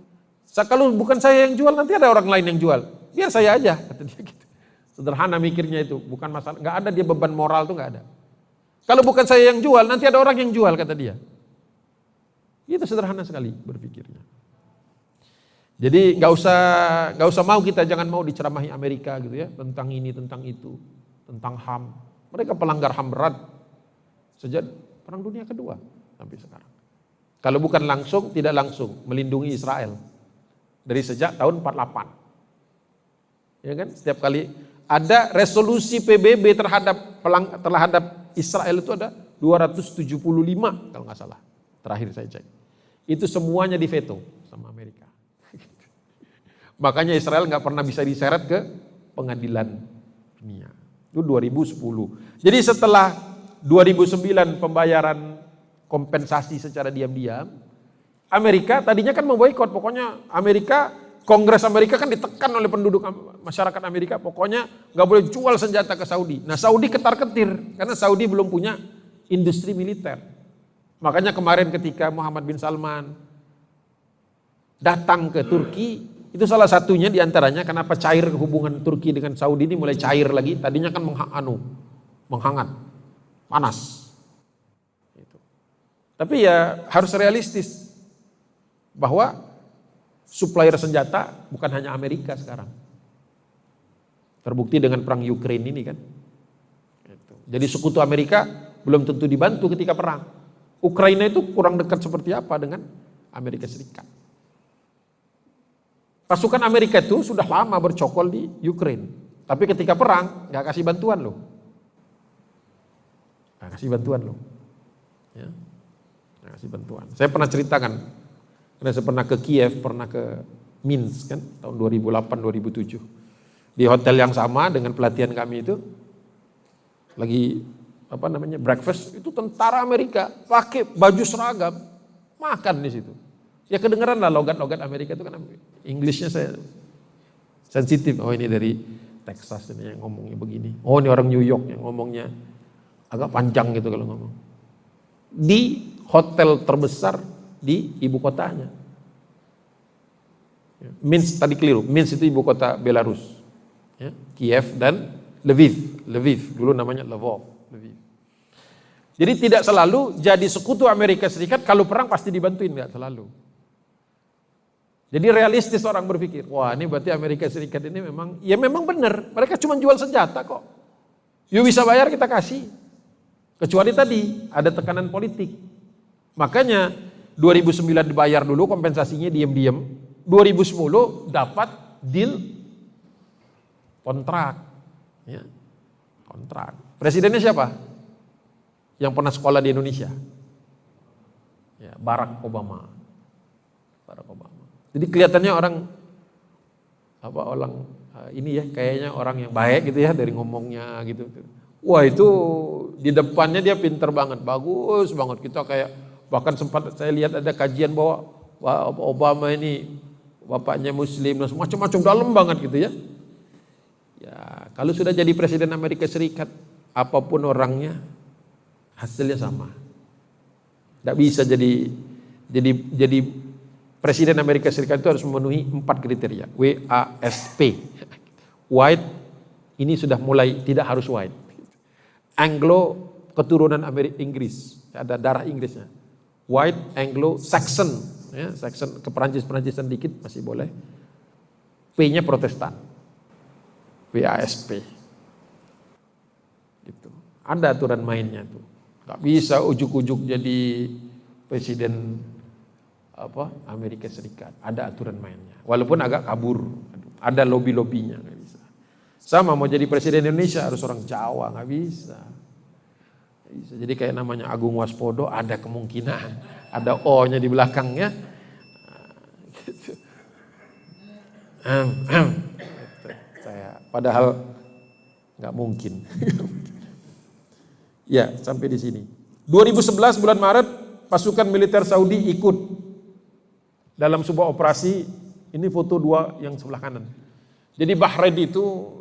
kalau bukan saya yang jual nanti ada orang lain yang jual. Biar saya aja, kata dia gitu. Sederhana mikirnya itu, bukan masalah, nggak ada dia beban moral tuh nggak ada. Kalau bukan saya yang jual, nanti ada orang yang jual kata dia. Itu sederhana sekali berpikirnya. Jadi nggak usah nggak usah mau kita jangan mau diceramahi Amerika gitu ya tentang ini tentang itu tentang HAM. Mereka pelanggar HAM berat sejak Perang Dunia Kedua sampai sekarang. Kalau bukan langsung, tidak langsung melindungi Israel dari sejak tahun 48. Ya kan? Setiap kali ada resolusi PBB terhadap pelang, terhadap Israel itu ada 275 kalau nggak salah. Terakhir saya cek. Itu semuanya diveto sama Amerika. *laughs* Makanya Israel nggak pernah bisa diseret ke pengadilan dunia. Itu 2010. Jadi setelah 2009 pembayaran kompensasi secara diam-diam, Amerika tadinya kan memboikot. Pokoknya Amerika, Kongres Amerika kan ditekan oleh penduduk masyarakat Amerika. Pokoknya nggak boleh jual senjata ke Saudi. Nah Saudi ketar-ketir karena Saudi belum punya industri militer. Makanya kemarin ketika Muhammad bin Salman datang ke Turki, itu salah satunya di antaranya kenapa cair hubungan Turki dengan Saudi ini mulai cair lagi. Tadinya kan anu, menghangat, panas. Tapi ya harus realistis bahwa supplier senjata bukan hanya Amerika sekarang. Terbukti dengan perang Ukraine ini kan. Gitu. Jadi sekutu Amerika belum tentu dibantu ketika perang. Ukraina itu kurang dekat seperti apa dengan Amerika Serikat. Pasukan Amerika itu sudah lama bercokol di Ukraine. Tapi ketika perang, nggak kasih bantuan loh. Nggak kasih bantuan loh. Ya. Nggak kasih bantuan. Saya pernah ceritakan, karena saya pernah ke Kiev, pernah ke Minsk kan, tahun 2008-2007. Di hotel yang sama dengan pelatihan kami itu, lagi apa namanya breakfast itu tentara Amerika pakai baju seragam makan di situ. Ya kedengeran lah logat-logat Amerika itu kan Inggrisnya saya sensitif. Oh ini dari Texas ini yang ngomongnya begini. Oh ini orang New York yang ngomongnya agak panjang gitu kalau ngomong. Di hotel terbesar di ibu kotanya. Ya, Minsk tadi keliru. Minsk itu ibu kota Belarus. Ya, Kiev dan Lviv. Lviv dulu namanya Lvov. Lviv. Jadi tidak selalu jadi sekutu Amerika Serikat kalau perang pasti dibantuin nggak selalu. Jadi realistis orang berpikir, wah ini berarti Amerika Serikat ini memang, ya memang benar, mereka cuma jual senjata kok. Yuk bisa bayar kita kasih. Kecuali tadi ada tekanan politik. Makanya 2009 dibayar dulu kompensasinya diam-diam. 2010 dapat deal kontrak. Ya. Kontrak. Presidennya siapa? Yang pernah sekolah di Indonesia. Ya, Barack Obama. Barack Obama. Jadi kelihatannya orang apa orang eh, ini ya kayaknya orang yang baik gitu ya dari ngomongnya gitu. Wah itu di depannya dia pinter banget, bagus banget kita kayak bahkan sempat saya lihat ada kajian bahwa Obama ini bapaknya Muslim macam-macam dalam banget gitu ya. Ya kalau sudah jadi presiden Amerika Serikat apa pun orangnya hasilnya sama. Tidak bisa jadi jadi jadi presiden Amerika Serikat itu harus memenuhi empat kriteria. W A S P. White ini sudah mulai tidak harus white. Anglo keturunan Amerika Inggris, ada darah Inggrisnya. White, Anglo, Saxon, ya, Saxon ke Perancis Perancisan dikit masih boleh. P-nya Protestan. WASP. Gitu. Ada aturan mainnya tuh. Gak bisa ujuk-ujuk jadi presiden apa Amerika Serikat. Ada aturan mainnya. Walaupun agak kabur. Ada lobby-lobbynya. Gak bisa. Sama mau jadi presiden Indonesia harus orang Jawa. Gak bisa. Jadi kayak namanya Agung Waspodo ada kemungkinan. Ada O-nya di belakangnya. Gitu. Saya padahal nggak mungkin. *laughs* Ya, sampai di sini. 2011 bulan Maret pasukan militer Saudi ikut dalam sebuah operasi. Ini foto dua yang sebelah kanan. Jadi Bahrain itu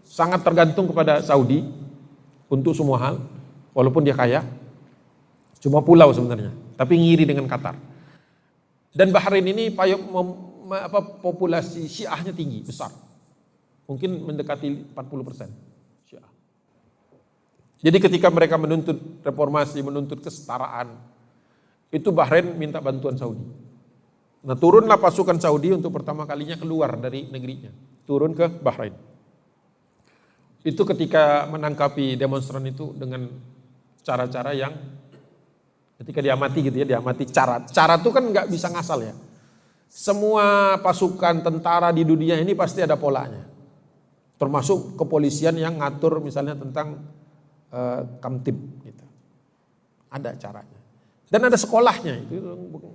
sangat tergantung kepada Saudi untuk semua hal, walaupun dia kaya. Cuma pulau sebenarnya, tapi ngiri dengan Qatar. Dan Bahrain ini apa, populasi Syiahnya tinggi, besar. Mungkin mendekati 40 persen. Jadi ketika mereka menuntut reformasi, menuntut kesetaraan, itu Bahrain minta bantuan Saudi. Nah turunlah pasukan Saudi untuk pertama kalinya keluar dari negerinya. Turun ke Bahrain. Itu ketika menangkapi demonstran itu dengan cara-cara yang ketika diamati gitu ya, diamati cara. Cara itu kan nggak bisa ngasal ya. Semua pasukan tentara di dunia ini pasti ada polanya. Termasuk kepolisian yang ngatur misalnya tentang uh, kamtib gitu. Ada caranya. Dan ada sekolahnya, itu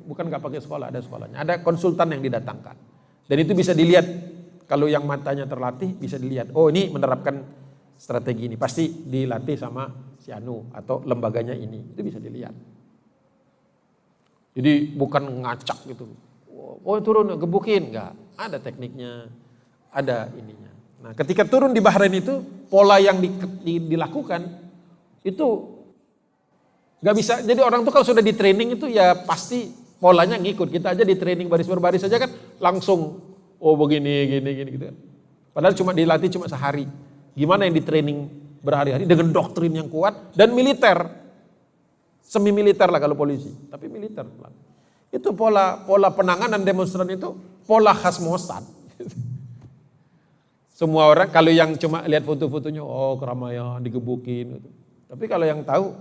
bukan nggak pakai sekolah, ada sekolahnya. Ada konsultan yang didatangkan. Dan itu bisa dilihat kalau yang matanya terlatih bisa dilihat. Oh ini menerapkan strategi ini, pasti dilatih sama si Anu atau lembaganya ini. Itu bisa dilihat. Jadi bukan ngacak gitu. Oh turun gebukin, enggak. Ada tekniknya, ada ininya. Nah ketika turun di Bahrain itu pola yang di, di, dilakukan itu nggak bisa. Jadi orang tuh kalau sudah di training itu ya pasti polanya ngikut. Kita aja di training baris berbaris saja kan langsung oh begini gini gini gitu kan. Padahal cuma dilatih cuma sehari. Gimana yang di training berhari-hari dengan doktrin yang kuat dan militer. Semi militer lah kalau polisi, tapi militer. Itu pola pola penanganan demonstran itu pola khas Mossad. *laughs* Semua orang kalau yang cuma lihat foto-fotonya, oh keramaian, digebukin. Gitu. Tapi kalau yang tahu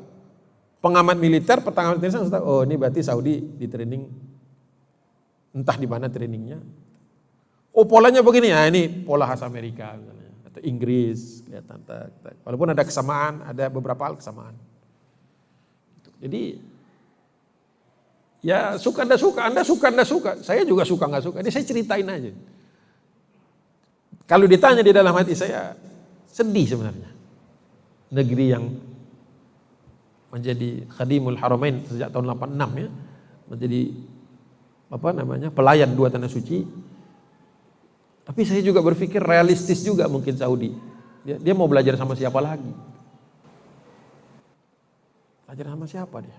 pengamat militer, pengamat militer tahu, oh ini berarti Saudi di training entah di mana trainingnya. Oh polanya begini ya, ini pola khas Amerika misalnya atau Inggris kelihatan. Walaupun ada kesamaan, ada beberapa hal kesamaan. Jadi ya suka anda suka, anda suka anda suka, saya juga suka nggak suka. Ini saya ceritain aja. Kalau ditanya di dalam hati saya sedih sebenarnya. Negeri yang menjadi khadimul haramain sejak tahun 86 ya menjadi apa namanya pelayan dua tanah suci tapi saya juga berpikir realistis juga mungkin Saudi. Dia, dia mau belajar sama siapa lagi? Belajar sama siapa dia?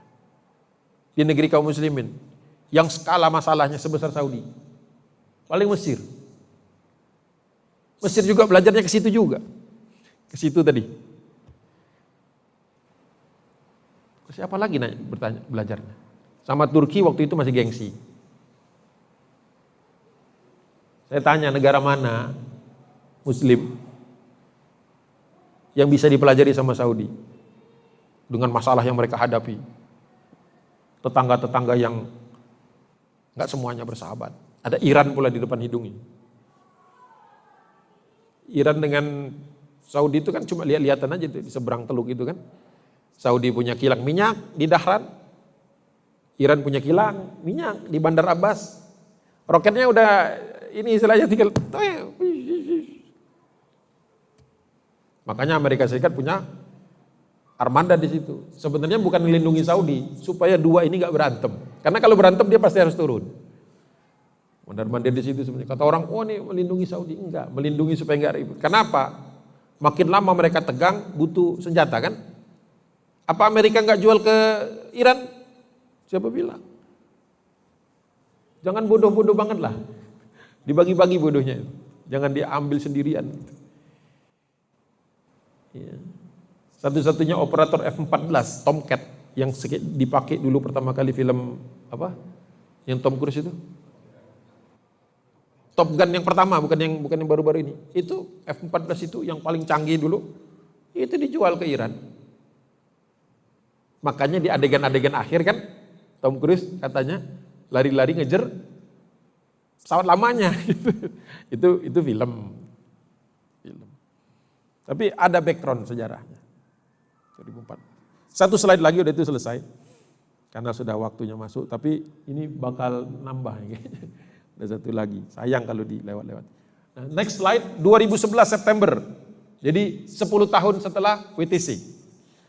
Di negeri kaum muslimin yang skala masalahnya sebesar Saudi. Paling Mesir. Mesir juga belajarnya ke situ juga. Ke situ tadi. Siapa lagi nanya, bertanya, belajarnya? Sama Turki waktu itu masih gengsi. Saya tanya negara mana Muslim yang bisa dipelajari sama Saudi dengan masalah yang mereka hadapi. Tetangga-tetangga yang nggak semuanya bersahabat. Ada Iran pula di depan hidungnya. Iran dengan Saudi itu kan cuma lihat-lihatan aja di seberang teluk itu kan. Saudi punya kilang minyak di Dahran. Iran punya kilang minyak di Bandar Abbas. Roketnya udah ini istilahnya tinggal Makanya Amerika Serikat punya armada di situ. Sebenarnya bukan melindungi Saudi, supaya dua ini nggak berantem. Karena kalau berantem dia pasti harus turun. Mondar mandir di situ sebenarnya. Kata orang, oh ini melindungi Saudi. Enggak, melindungi supaya enggak ribut. Kenapa? Makin lama mereka tegang, butuh senjata kan? Apa Amerika nggak jual ke Iran? Siapa bilang? Jangan bodoh-bodoh banget lah. Dibagi-bagi bodohnya. Jangan diambil sendirian. Ya. Satu-satunya operator F-14 Tomcat yang dipakai dulu pertama kali film apa? Yang Tom Cruise itu. Top Gun yang pertama bukan yang bukan yang baru-baru ini. Itu F-14 itu yang paling canggih dulu. Itu dijual ke Iran. Makanya di adegan-adegan akhir kan Tom Cruise katanya lari-lari ngejer pesawat lamanya *laughs* itu itu film. Film. Tapi ada background sejarahnya. 2004. Satu slide lagi udah itu selesai. Karena sudah waktunya masuk, tapi ini bakal nambah. *laughs* Ada satu lagi, sayang kalau dilewat-lewat. Nah, next slide, 2011 September. Jadi 10 tahun setelah WTC.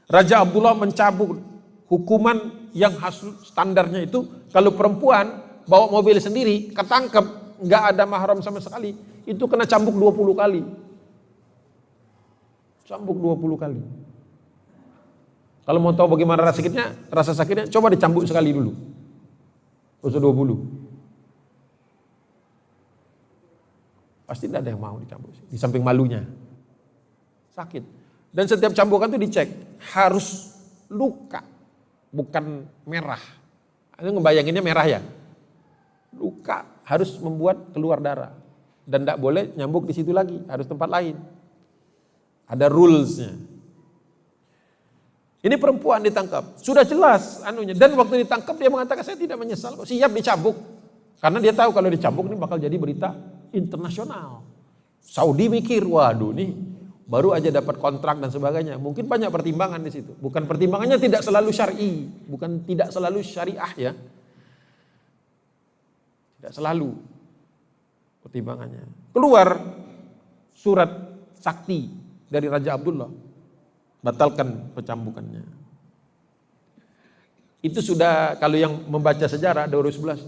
Raja Abdullah mencabut hukuman yang hasil standarnya itu kalau perempuan bawa mobil sendiri, ketangkep, nggak ada mahram sama sekali, itu kena cambuk 20 kali. Cambuk 20 kali. Kalau mau tahu bagaimana rasa sakitnya, rasa sakitnya coba dicambuk sekali dulu. Usah 20. Pasti tidak ada yang mau dicambuk. Di samping malunya. Sakit. Dan setiap cambukan itu dicek. Harus luka. Bukan merah. Itu ngebayanginnya merah ya. Luka harus membuat keluar darah. Dan tidak boleh nyambuk di situ lagi. Harus tempat lain. Ada rulesnya. Ini perempuan ditangkap. Sudah jelas anunya. Dan waktu ditangkap dia mengatakan saya tidak menyesal. Siap dicambuk. Karena dia tahu kalau dicambuk ini bakal jadi berita internasional. Saudi mikir, waduh nih baru aja dapat kontrak dan sebagainya. Mungkin banyak pertimbangan di situ. Bukan pertimbangannya tidak selalu syar'i, bukan tidak selalu syariah ya. Tidak selalu pertimbangannya. Keluar surat sakti dari Raja Abdullah batalkan pencambukannya. Itu sudah kalau yang membaca sejarah 2011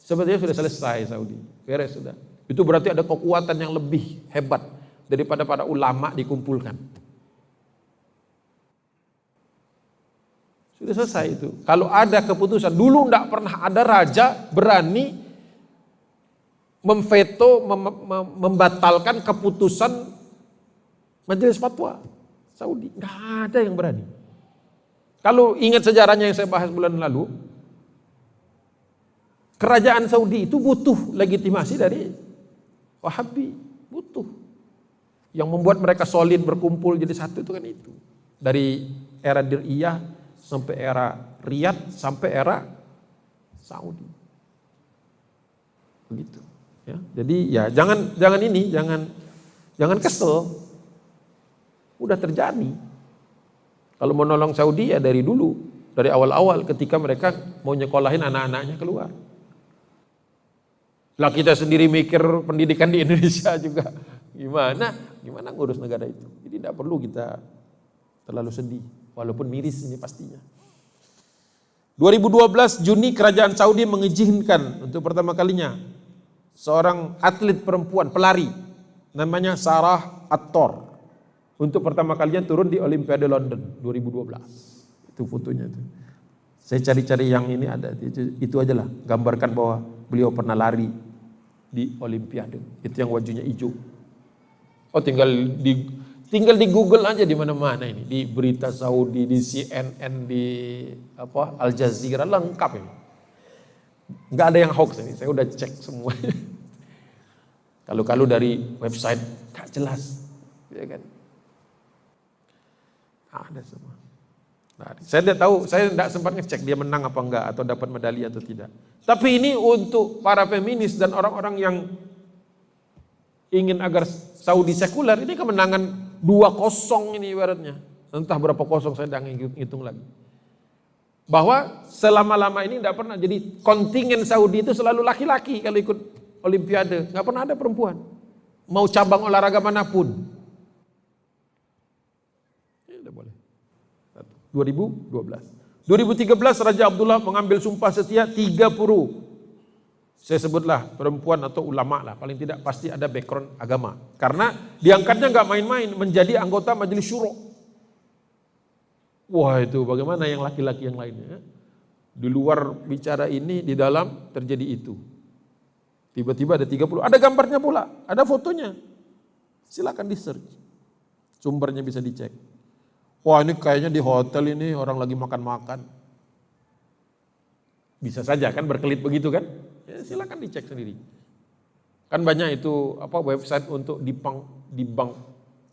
sebetulnya sudah selesai Saudi. Beres sudah. Itu berarti ada kekuatan yang lebih hebat daripada para ulama dikumpulkan. Sudah selesai itu. Kalau ada keputusan, dulu tidak pernah ada raja berani memveto, mem membatalkan keputusan majelis fatwa. Saudi. Nggak ada yang berani. Kalau ingat sejarahnya yang saya bahas bulan lalu, kerajaan Saudi itu butuh legitimasi dari Wahabi, butuh. Yang membuat mereka solid berkumpul jadi satu itu kan itu. Dari era Diriyah sampai era Riyadh sampai era Saudi. Begitu. Ya, jadi ya jangan jangan ini, jangan jangan kesel. Udah terjadi. Kalau mau nolong Saudi ya dari dulu, dari awal-awal ketika mereka mau nyekolahin anak-anaknya keluar. Lah kita sendiri mikir pendidikan di *laughs* Indonesia juga gimana? Gimana ngurus negara itu? Jadi tidak perlu kita terlalu sedih, walaupun miris ini pastinya. 2012 Juni kerajaan Saudi mengizinkan untuk pertama kalinya seorang atlet perempuan pelari namanya Sarah Attor untuk pertama kalinya turun di Olimpiade London 2012. Itu fotonya itu. Saya cari-cari yang ini ada, itu, itu aja lah. Gambarkan bahwa beliau pernah lari di Olimpiade. Itu yang wajunya hijau. Oh tinggal di tinggal di Google aja di mana-mana ini, di berita Saudi, di CNN, di apa Al Jazeera lengkap ini. Enggak ada yang hoax ini, saya udah cek semua. Kalau-kalau dari website gak jelas, ya kan? Ada semua. Nah, saya tidak tahu, saya tidak sempat ngecek dia menang apa enggak atau dapat medali atau tidak. Tapi ini untuk para feminis dan orang-orang yang ingin agar Saudi sekuler ini kemenangan dua kosong ini ibaratnya. Entah berapa kosong saya tidak hitung lagi. Bahwa selama-lama ini tidak pernah jadi kontingen Saudi itu selalu laki-laki kalau ikut Olimpiade, nggak pernah ada perempuan. Mau cabang olahraga mana pun, 2012. 2013 Raja Abdullah mengambil sumpah setia tiga puru. Saya sebutlah perempuan atau ulama lah, paling tidak pasti ada background agama. Karena diangkatnya nggak main-main menjadi anggota majelis syuro. Wah itu bagaimana yang laki-laki yang lainnya? Di luar bicara ini, di dalam terjadi itu. Tiba-tiba ada 30, ada gambarnya pula, ada fotonya. Silakan di search. Sumbernya bisa dicek. Wah ini kayaknya di hotel ini orang lagi makan-makan. Bisa saja kan berkelit begitu kan? Ya, silakan dicek sendiri. Kan banyak itu apa website untuk dibang dibang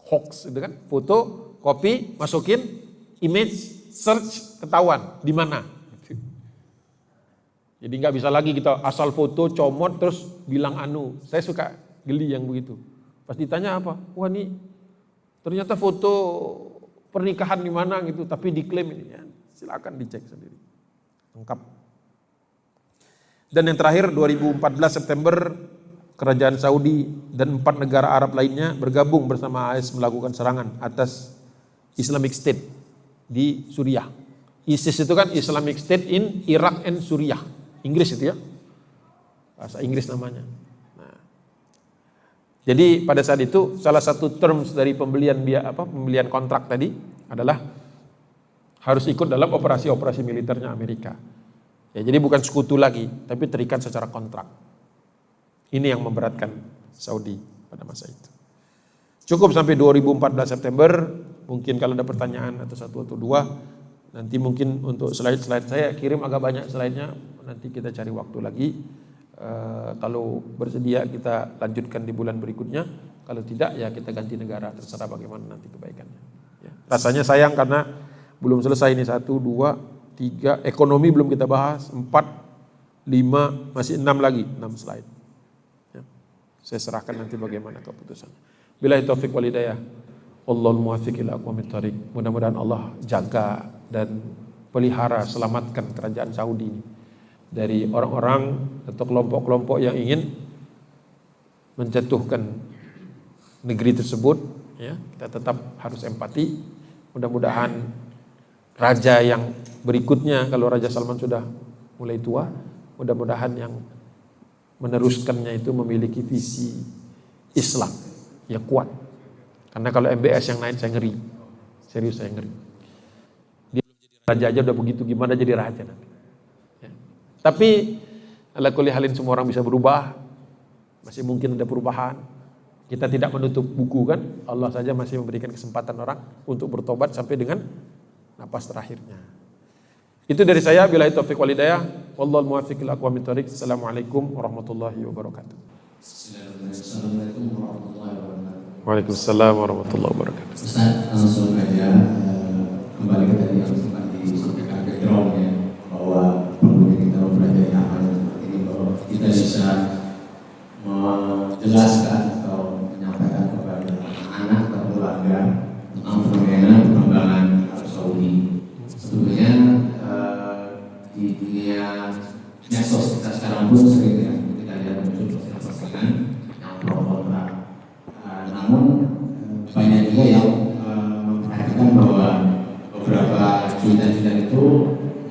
hoax itu kan? Foto, copy, masukin, image, search, ketahuan di mana. Jadi nggak bisa lagi kita asal foto, comot terus bilang anu. Saya suka geli yang begitu. Pas ditanya apa? Wah ini ternyata foto pernikahan di mana gitu, tapi diklaim ini ya, silakan dicek sendiri. Lengkap. Dan yang terakhir 2014 September kerajaan Saudi dan empat negara Arab lainnya bergabung bersama AS melakukan serangan atas Islamic State di Suriah. ISIS itu kan Islamic State in Iraq and Suriah. Inggris itu ya. Bahasa Inggris namanya. Jadi pada saat itu salah satu terms dari pembelian biaya apa pembelian kontrak tadi adalah harus ikut dalam operasi-operasi militernya Amerika. Ya, jadi bukan sekutu lagi, tapi terikat secara kontrak. Ini yang memberatkan Saudi pada masa itu. Cukup sampai 2014 September, mungkin kalau ada pertanyaan atau satu atau dua, nanti mungkin untuk slide-slide saya kirim agak banyak slide-nya, nanti kita cari waktu lagi. Uh, kalau bersedia kita lanjutkan di bulan berikutnya. Kalau tidak ya kita ganti negara terserah bagaimana nanti kebaikannya. Ya. Rasanya sayang karena belum selesai ini satu, dua, tiga, ekonomi belum kita bahas, empat, lima, masih enam lagi, enam slide. Ya. Saya serahkan nanti bagaimana keputusan. Bila itu taufik walidayah. Allahul muwafiq ila Mudah-mudahan Allah jaga dan pelihara selamatkan kerajaan Saudi ini dari orang-orang atau kelompok-kelompok yang ingin menjatuhkan negeri tersebut ya. Kita tetap harus empati. Mudah-mudahan raja yang berikutnya kalau Raja Salman sudah mulai tua mudah-mudahan yang meneruskannya itu memiliki visi Islam yang kuat karena kalau MBS yang lain saya ngeri serius saya ngeri dia raja aja udah begitu gimana jadi raja nanti tapi ala kulli halin semua orang bisa berubah. Masih mungkin ada perubahan. Kita tidak menutup buku kan. Allah saja masih memberikan kesempatan orang untuk bertobat sampai dengan napas terakhirnya. Itu dari saya bila itu taufik walidayah. Wallahu muwaffiq ila aqwamit thoriq. Assalamualaikum warahmatullahi wabarakatuh. Assalamualaikum warahmatullahi wabarakatuh. Waalaikumsalam warahmatullahi wabarakatuh. Ustaz, langsung saja eh, kembali ke tadi yang sempat disampaikan backgroundnya bahwa kita bisa menjelaskan atau menyampaikan kepada anak-anak atau keluarga tentang fenomena perkembangan Arab Saudi. Sebetulnya uh, di dunia medsos kita sekarang pun sering ya kita lihat muncul postingan-postingan yang pro kontra. Uh, namun uh, banyak juga yang uh, memperhatikan bahwa beberapa cuitan-cuitan itu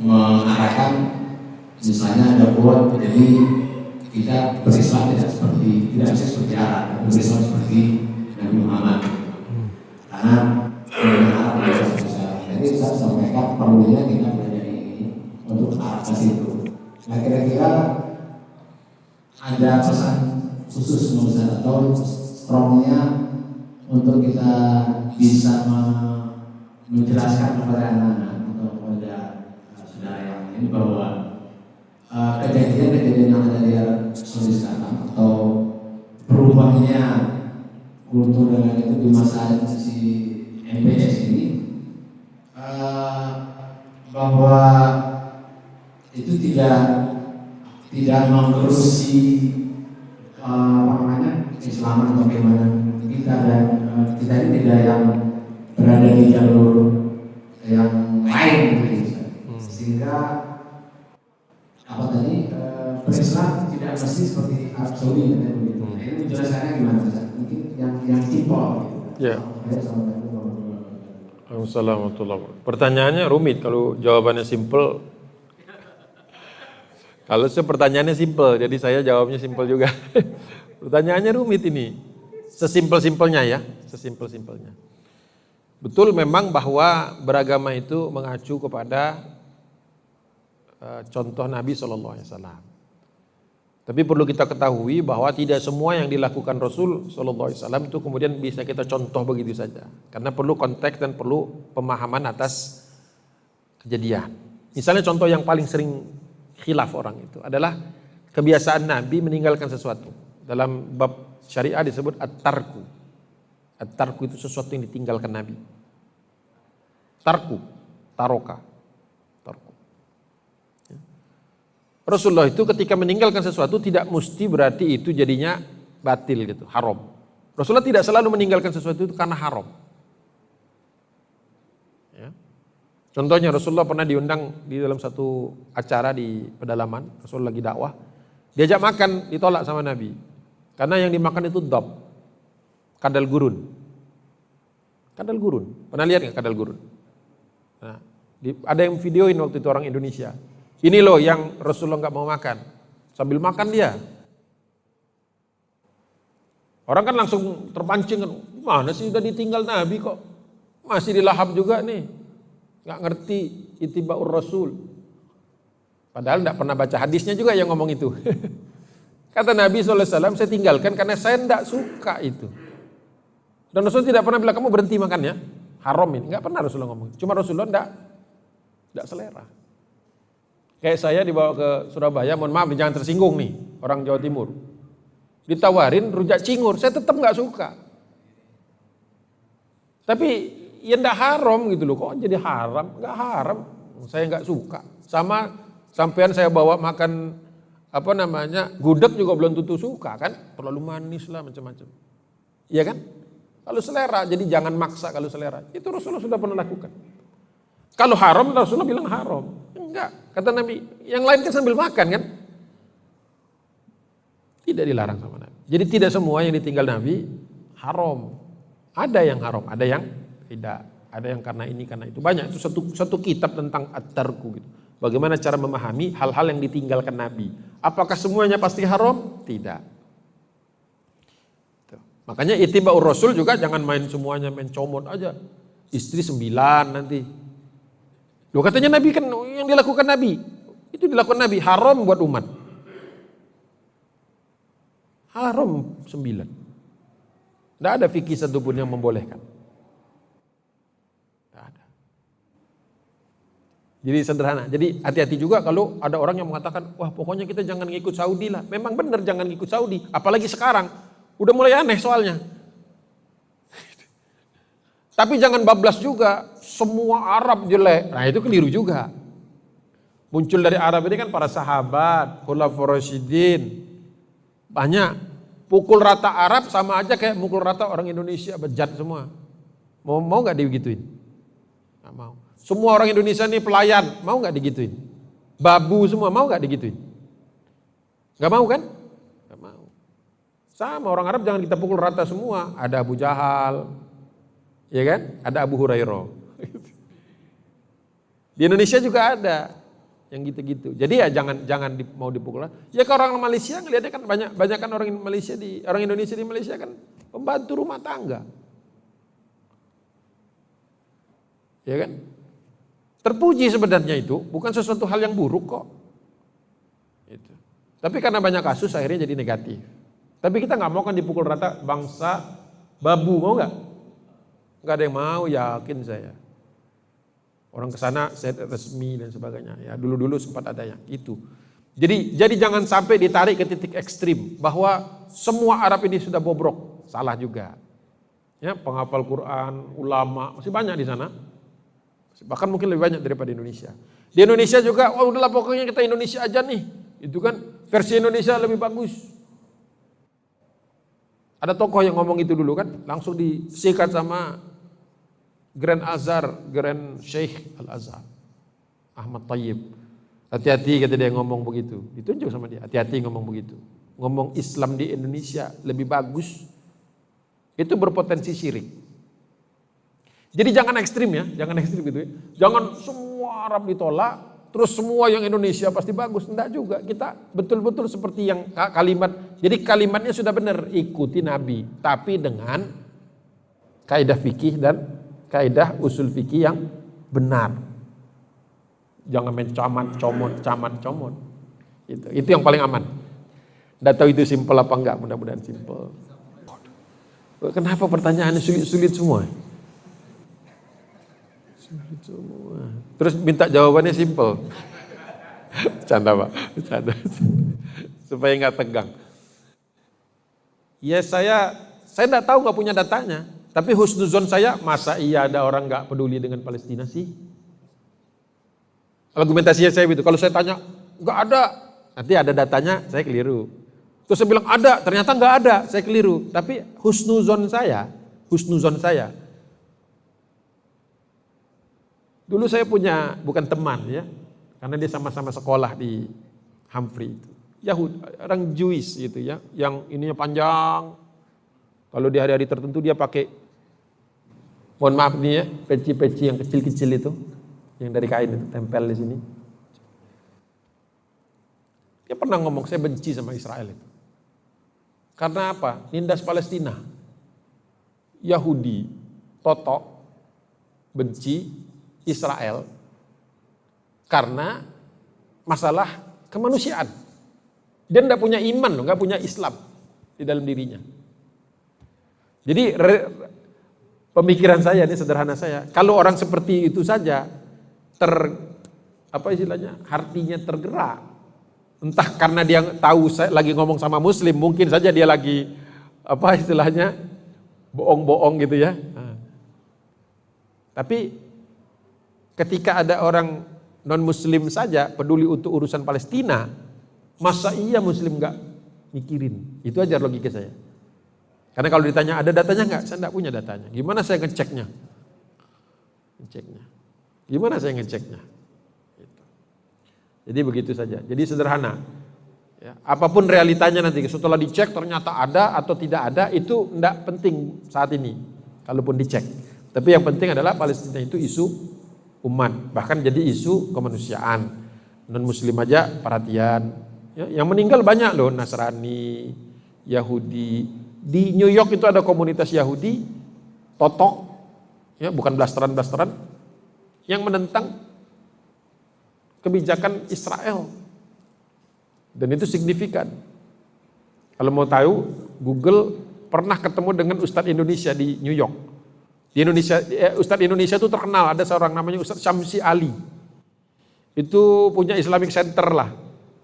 mengarahkan misalnya ada quote jadi kita berislam tidak seperti tidak bisa seperti Arab, berislam seperti Nabi Muhammad. Karena Arab Jadi saya sampaikan perlunya kita belajar ini untuk arah ke situ. Nah kira-kira ada pesan khusus Ustaz atau strongnya untuk kita bisa menjelaskan kepada anak-anak atau kepada saudara yang ini bahwa kejadian-kejadian yang ada di Saudi sekarang atau berubahnya kultur dan itu di masa si MPS ini uh, bahwa itu tidak tidak mengurusi apa namanya Islam atau bagaimana kita dan uh, kita ini tidak yang berada di jalur yang lain gitu hmm. sehingga apa tadi uh, tidak mesti seperti Arab Saudi dan begitu. Hmm. Nah, ini menjelaskannya gimana Mungkin yang yang simpel. Gitu. Ya. Assalamualaikum Pertanyaannya rumit kalau jawabannya simple. Kalau saya pertanyaannya simple, jadi saya jawabnya simple juga. *laughs* Pertanyaannya rumit ini. Sesimpel-simpelnya ya, sesimpel-simpelnya. Betul memang bahwa beragama itu mengacu kepada uh, contoh Nabi Shallallahu Alaihi Wasallam. Tapi perlu kita ketahui bahwa tidak semua yang dilakukan Rasul Shallallahu Alaihi Wasallam itu kemudian bisa kita contoh begitu saja, karena perlu konteks dan perlu pemahaman atas kejadian. Misalnya contoh yang paling sering khilaf orang itu adalah kebiasaan Nabi meninggalkan sesuatu. Dalam bab syariah disebut at-tarku. At-tarku itu sesuatu yang ditinggalkan Nabi. Tarku, taroka. Rasulullah itu ketika meninggalkan sesuatu tidak mesti berarti itu jadinya batil gitu, haram. Rasulullah tidak selalu meninggalkan sesuatu itu karena haram. Ya. Contohnya Rasulullah pernah diundang di dalam satu acara di pedalaman, Rasulullah lagi dakwah. Diajak makan, ditolak sama Nabi. Karena yang dimakan itu dab, kadal gurun. Kadal gurun, pernah lihat nggak kadal gurun? Nah, ada yang videoin waktu itu orang Indonesia. Ini loh yang Rasulullah nggak mau makan. Sambil makan dia. Orang kan langsung terpancing kan, mana sih udah ditinggal Nabi kok masih dilahap juga nih. Nggak ngerti itibaur Rasul. Padahal nggak pernah baca hadisnya juga yang ngomong itu. *laughs* Kata Nabi SAW, saya tinggalkan karena saya tidak suka itu. Dan Rasul tidak pernah bilang kamu berhenti makannya. Haram ini, nggak pernah Rasulullah ngomong. Cuma Rasulullah tidak, tidak selera. Kayak saya dibawa ke Surabaya, mohon maaf jangan tersinggung nih orang Jawa Timur. Ditawarin rujak cingur, saya tetap nggak suka. Tapi ya ndak haram gitu loh, kok jadi haram? Nggak haram, saya nggak suka. Sama sampean saya bawa makan apa namanya gudeg juga belum tentu suka kan, terlalu manis lah macam-macam. Iya kan? Kalau selera, jadi jangan maksa kalau selera. Itu Rasulullah sudah pernah lakukan. Kalau haram, Rasulullah bilang haram. Enggak, kata Nabi. Yang lain kan sambil makan kan? Tidak dilarang sama Nabi. Jadi tidak semua yang ditinggal Nabi haram. Ada yang haram, ada yang tidak. Ada yang karena ini, karena itu. Banyak, itu satu, satu kitab tentang at-tarku gitu. Bagaimana cara memahami hal-hal yang ditinggalkan Nabi. Apakah semuanya pasti haram? Tidak. Makanya itiba'ur rasul juga jangan main semuanya, main comot aja. Istri sembilan nanti, Loh katanya Nabi kan yang dilakukan Nabi. Itu dilakukan Nabi. Haram buat umat. Haram sembilan. Tidak ada fikih satupun yang membolehkan. Tidak ada. Jadi sederhana. Jadi hati-hati juga kalau ada orang yang mengatakan, wah pokoknya kita jangan ngikut Saudi lah. Memang benar jangan ngikut Saudi. Apalagi sekarang. Udah mulai aneh soalnya. *laughs* Tapi jangan bablas juga, semua Arab jelek. Nah itu keliru juga. Muncul dari Arab ini kan para sahabat, khulafaur rasyidin. Banyak. Pukul rata Arab sama aja kayak pukul rata orang Indonesia, bejat semua. Mau mau nggak digituin? Nggak mau. Semua orang Indonesia ini pelayan, mau nggak digituin? Babu semua mau nggak digituin? Nggak mau kan? Nggak mau. Sama orang Arab jangan kita pukul rata semua. Ada Abu Jahal, Ya kan? Ada Abu Hurairah. Di Indonesia juga ada yang gitu-gitu. Jadi ya jangan jangan di, mau dipukul. Ya kalau orang Malaysia ngelihatnya kan banyak banyak kan orang Malaysia di orang Indonesia di Malaysia kan pembantu rumah tangga. Ya kan? Terpuji sebenarnya itu bukan sesuatu hal yang buruk kok. Itu. Tapi karena banyak kasus akhirnya jadi negatif. Tapi kita nggak mau kan dipukul rata bangsa babu mau nggak? Gak ada yang mau, yakin saya. Orang ke sana set resmi dan sebagainya. Ya dulu-dulu sempat ada yang itu. Jadi jadi jangan sampai ditarik ke titik ekstrim bahwa semua Arab ini sudah bobrok. Salah juga. Ya, penghafal Quran, ulama, masih banyak di sana. Bahkan mungkin lebih banyak daripada Indonesia. Di Indonesia juga, wah udahlah pokoknya kita Indonesia aja nih. Itu kan versi Indonesia lebih bagus. Ada tokoh yang ngomong itu dulu kan, langsung disikat sama Grand Azhar, Grand Sheikh Al Azhar, Ahmad Tayyib. Hati-hati kata dia ngomong begitu. Ditunjuk sama dia, hati-hati ngomong begitu. Ngomong Islam di Indonesia lebih bagus, itu berpotensi syirik. Jadi jangan ekstrim ya, jangan ekstrim gitu ya. Jangan semua Arab ditolak, terus semua yang Indonesia pasti bagus. Enggak juga, kita betul-betul seperti yang kalimat. Jadi kalimatnya sudah benar, ikuti Nabi. Tapi dengan kaidah fikih dan kaidah usul fikih yang benar. Jangan mencamat, comot, camat, comot. Itu, itu yang paling aman. Tidak tahu itu simpel apa enggak, mudah-mudahan simpel. Kenapa pertanyaannya sulit-sulit semua? Terus minta jawabannya simple. Canda pak, canda. Supaya nggak tegang. Ya saya, saya nggak tahu nggak punya datanya. Tapi husnuzon saya, masa iya ada orang nggak peduli dengan Palestina sih? Argumentasinya saya begitu. Kalau saya tanya, nggak ada. Nanti ada datanya, saya keliru. Terus saya bilang ada, ternyata nggak ada, saya keliru. Tapi husnuzon saya, husnuzon saya, Dulu saya punya bukan teman ya, karena dia sama-sama sekolah di Humphrey itu. Yahudi, orang Jewish gitu ya, yang ininya panjang. Kalau di hari-hari tertentu dia pakai, mohon maaf nih ya, peci-peci yang kecil-kecil itu, yang dari kain itu tempel di sini. Dia pernah ngomong saya benci sama Israel itu. Karena apa? Nindas Palestina. Yahudi, totok, benci, Israel karena masalah kemanusiaan. Dia tidak punya iman, nggak punya Islam di dalam dirinya. Jadi pemikiran saya ini sederhana saya, kalau orang seperti itu saja ter apa istilahnya hatinya tergerak, entah karena dia tahu saya lagi ngomong sama Muslim, mungkin saja dia lagi apa istilahnya bohong-bohong gitu ya. Nah. Tapi Ketika ada orang non muslim saja peduli untuk urusan Palestina, masa iya muslim nggak mikirin? Itu aja logika saya. Karena kalau ditanya ada datanya nggak, saya nggak punya datanya. Gimana saya ngeceknya? Ngeceknya. Gimana saya ngeceknya? Gitu. Jadi begitu saja. Jadi sederhana. Ya, apa pun realitanya nanti setelah dicek ternyata ada atau tidak ada itu tidak penting saat ini. Kalaupun dicek. Tapi yang penting adalah Palestina itu isu umat, bahkan jadi isu kemanusiaan. Non muslim aja perhatian. Ya, yang meninggal banyak loh, Nasrani, Yahudi. Di New York itu ada komunitas Yahudi, totok, ya bukan blasteran-blasteran, yang menentang kebijakan Israel. Dan itu signifikan. Kalau mau tahu, Google pernah ketemu dengan Ustadz Indonesia di New York. Di Indonesia, eh, Ustadz Indonesia itu terkenal, ada seorang namanya Ustadz Syamsi Ali. Itu punya Islamic Center lah,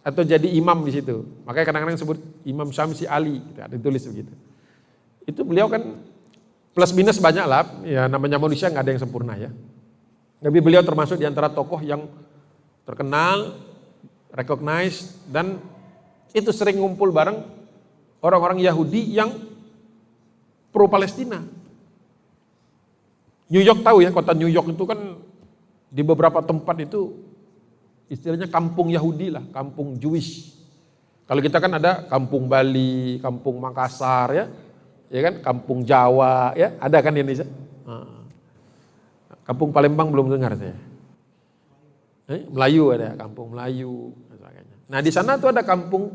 atau jadi imam di situ. Makanya kadang-kadang sebut Imam Syamsi Ali, gitu, ada tulis begitu. Itu beliau kan plus minus banyak lah, ya namanya manusia nggak ada yang sempurna ya. Tapi beliau termasuk di antara tokoh yang terkenal, recognize, dan itu sering ngumpul bareng orang-orang Yahudi yang pro Palestina. New York tahu ya, kota New York itu kan di beberapa tempat itu istilahnya kampung Yahudi lah, kampung Jewish. Kalau kita kan ada kampung Bali, kampung Makassar ya, ya kan, kampung Jawa ya, ada kan di Indonesia. Ah. Kampung Palembang belum dengar saya. Eh, Melayu ada, kampung Melayu. Nah di sana tuh ada kampung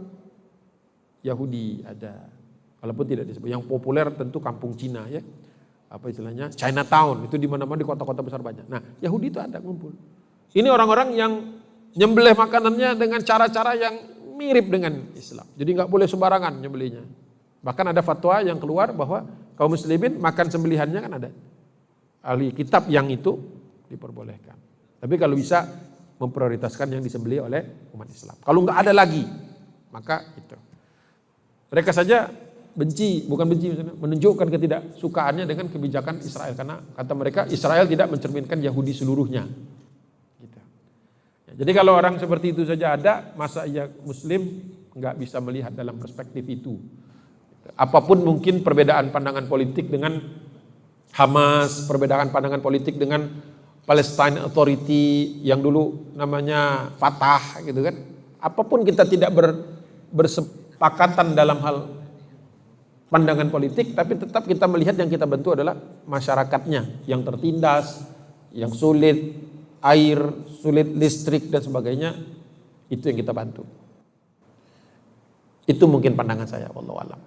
Yahudi ada. Walaupun tidak disebut. Yang populer tentu kampung Cina ya apa istilahnya Chinatown itu di mana-mana di kota-kota besar banyak. Nah Yahudi itu ada ngumpul. Ini orang-orang yang nyembelih makanannya dengan cara-cara yang mirip dengan Islam. Jadi nggak boleh sembarangan nyembelihnya. Bahkan ada fatwa yang keluar bahwa kaum muslimin makan sembelihannya kan ada. Ahli kitab yang itu diperbolehkan. Tapi kalau bisa memprioritaskan yang disembelih oleh umat Islam. Kalau nggak ada lagi, maka itu. Mereka saja benci, bukan benci menunjukkan ketidaksukaannya dengan kebijakan Israel karena kata mereka Israel tidak mencerminkan Yahudi seluruhnya. Gitu. Ya, jadi kalau orang seperti itu saja ada, masa ia Muslim nggak bisa melihat dalam perspektif itu. Apa pun mungkin perbedaan pandangan politik dengan Hamas, perbedaan pandangan politik dengan Palestine Authority yang dulu namanya Fatah gitu kan. Apa pun kita tidak ber, bersepakatan dalam hal pandangan politik, tapi tetap kita melihat yang kita bentuk adalah masyarakatnya yang tertindas, yang sulit air, sulit listrik dan sebagainya, itu yang kita bantu. Itu mungkin pandangan saya, wallahu alam.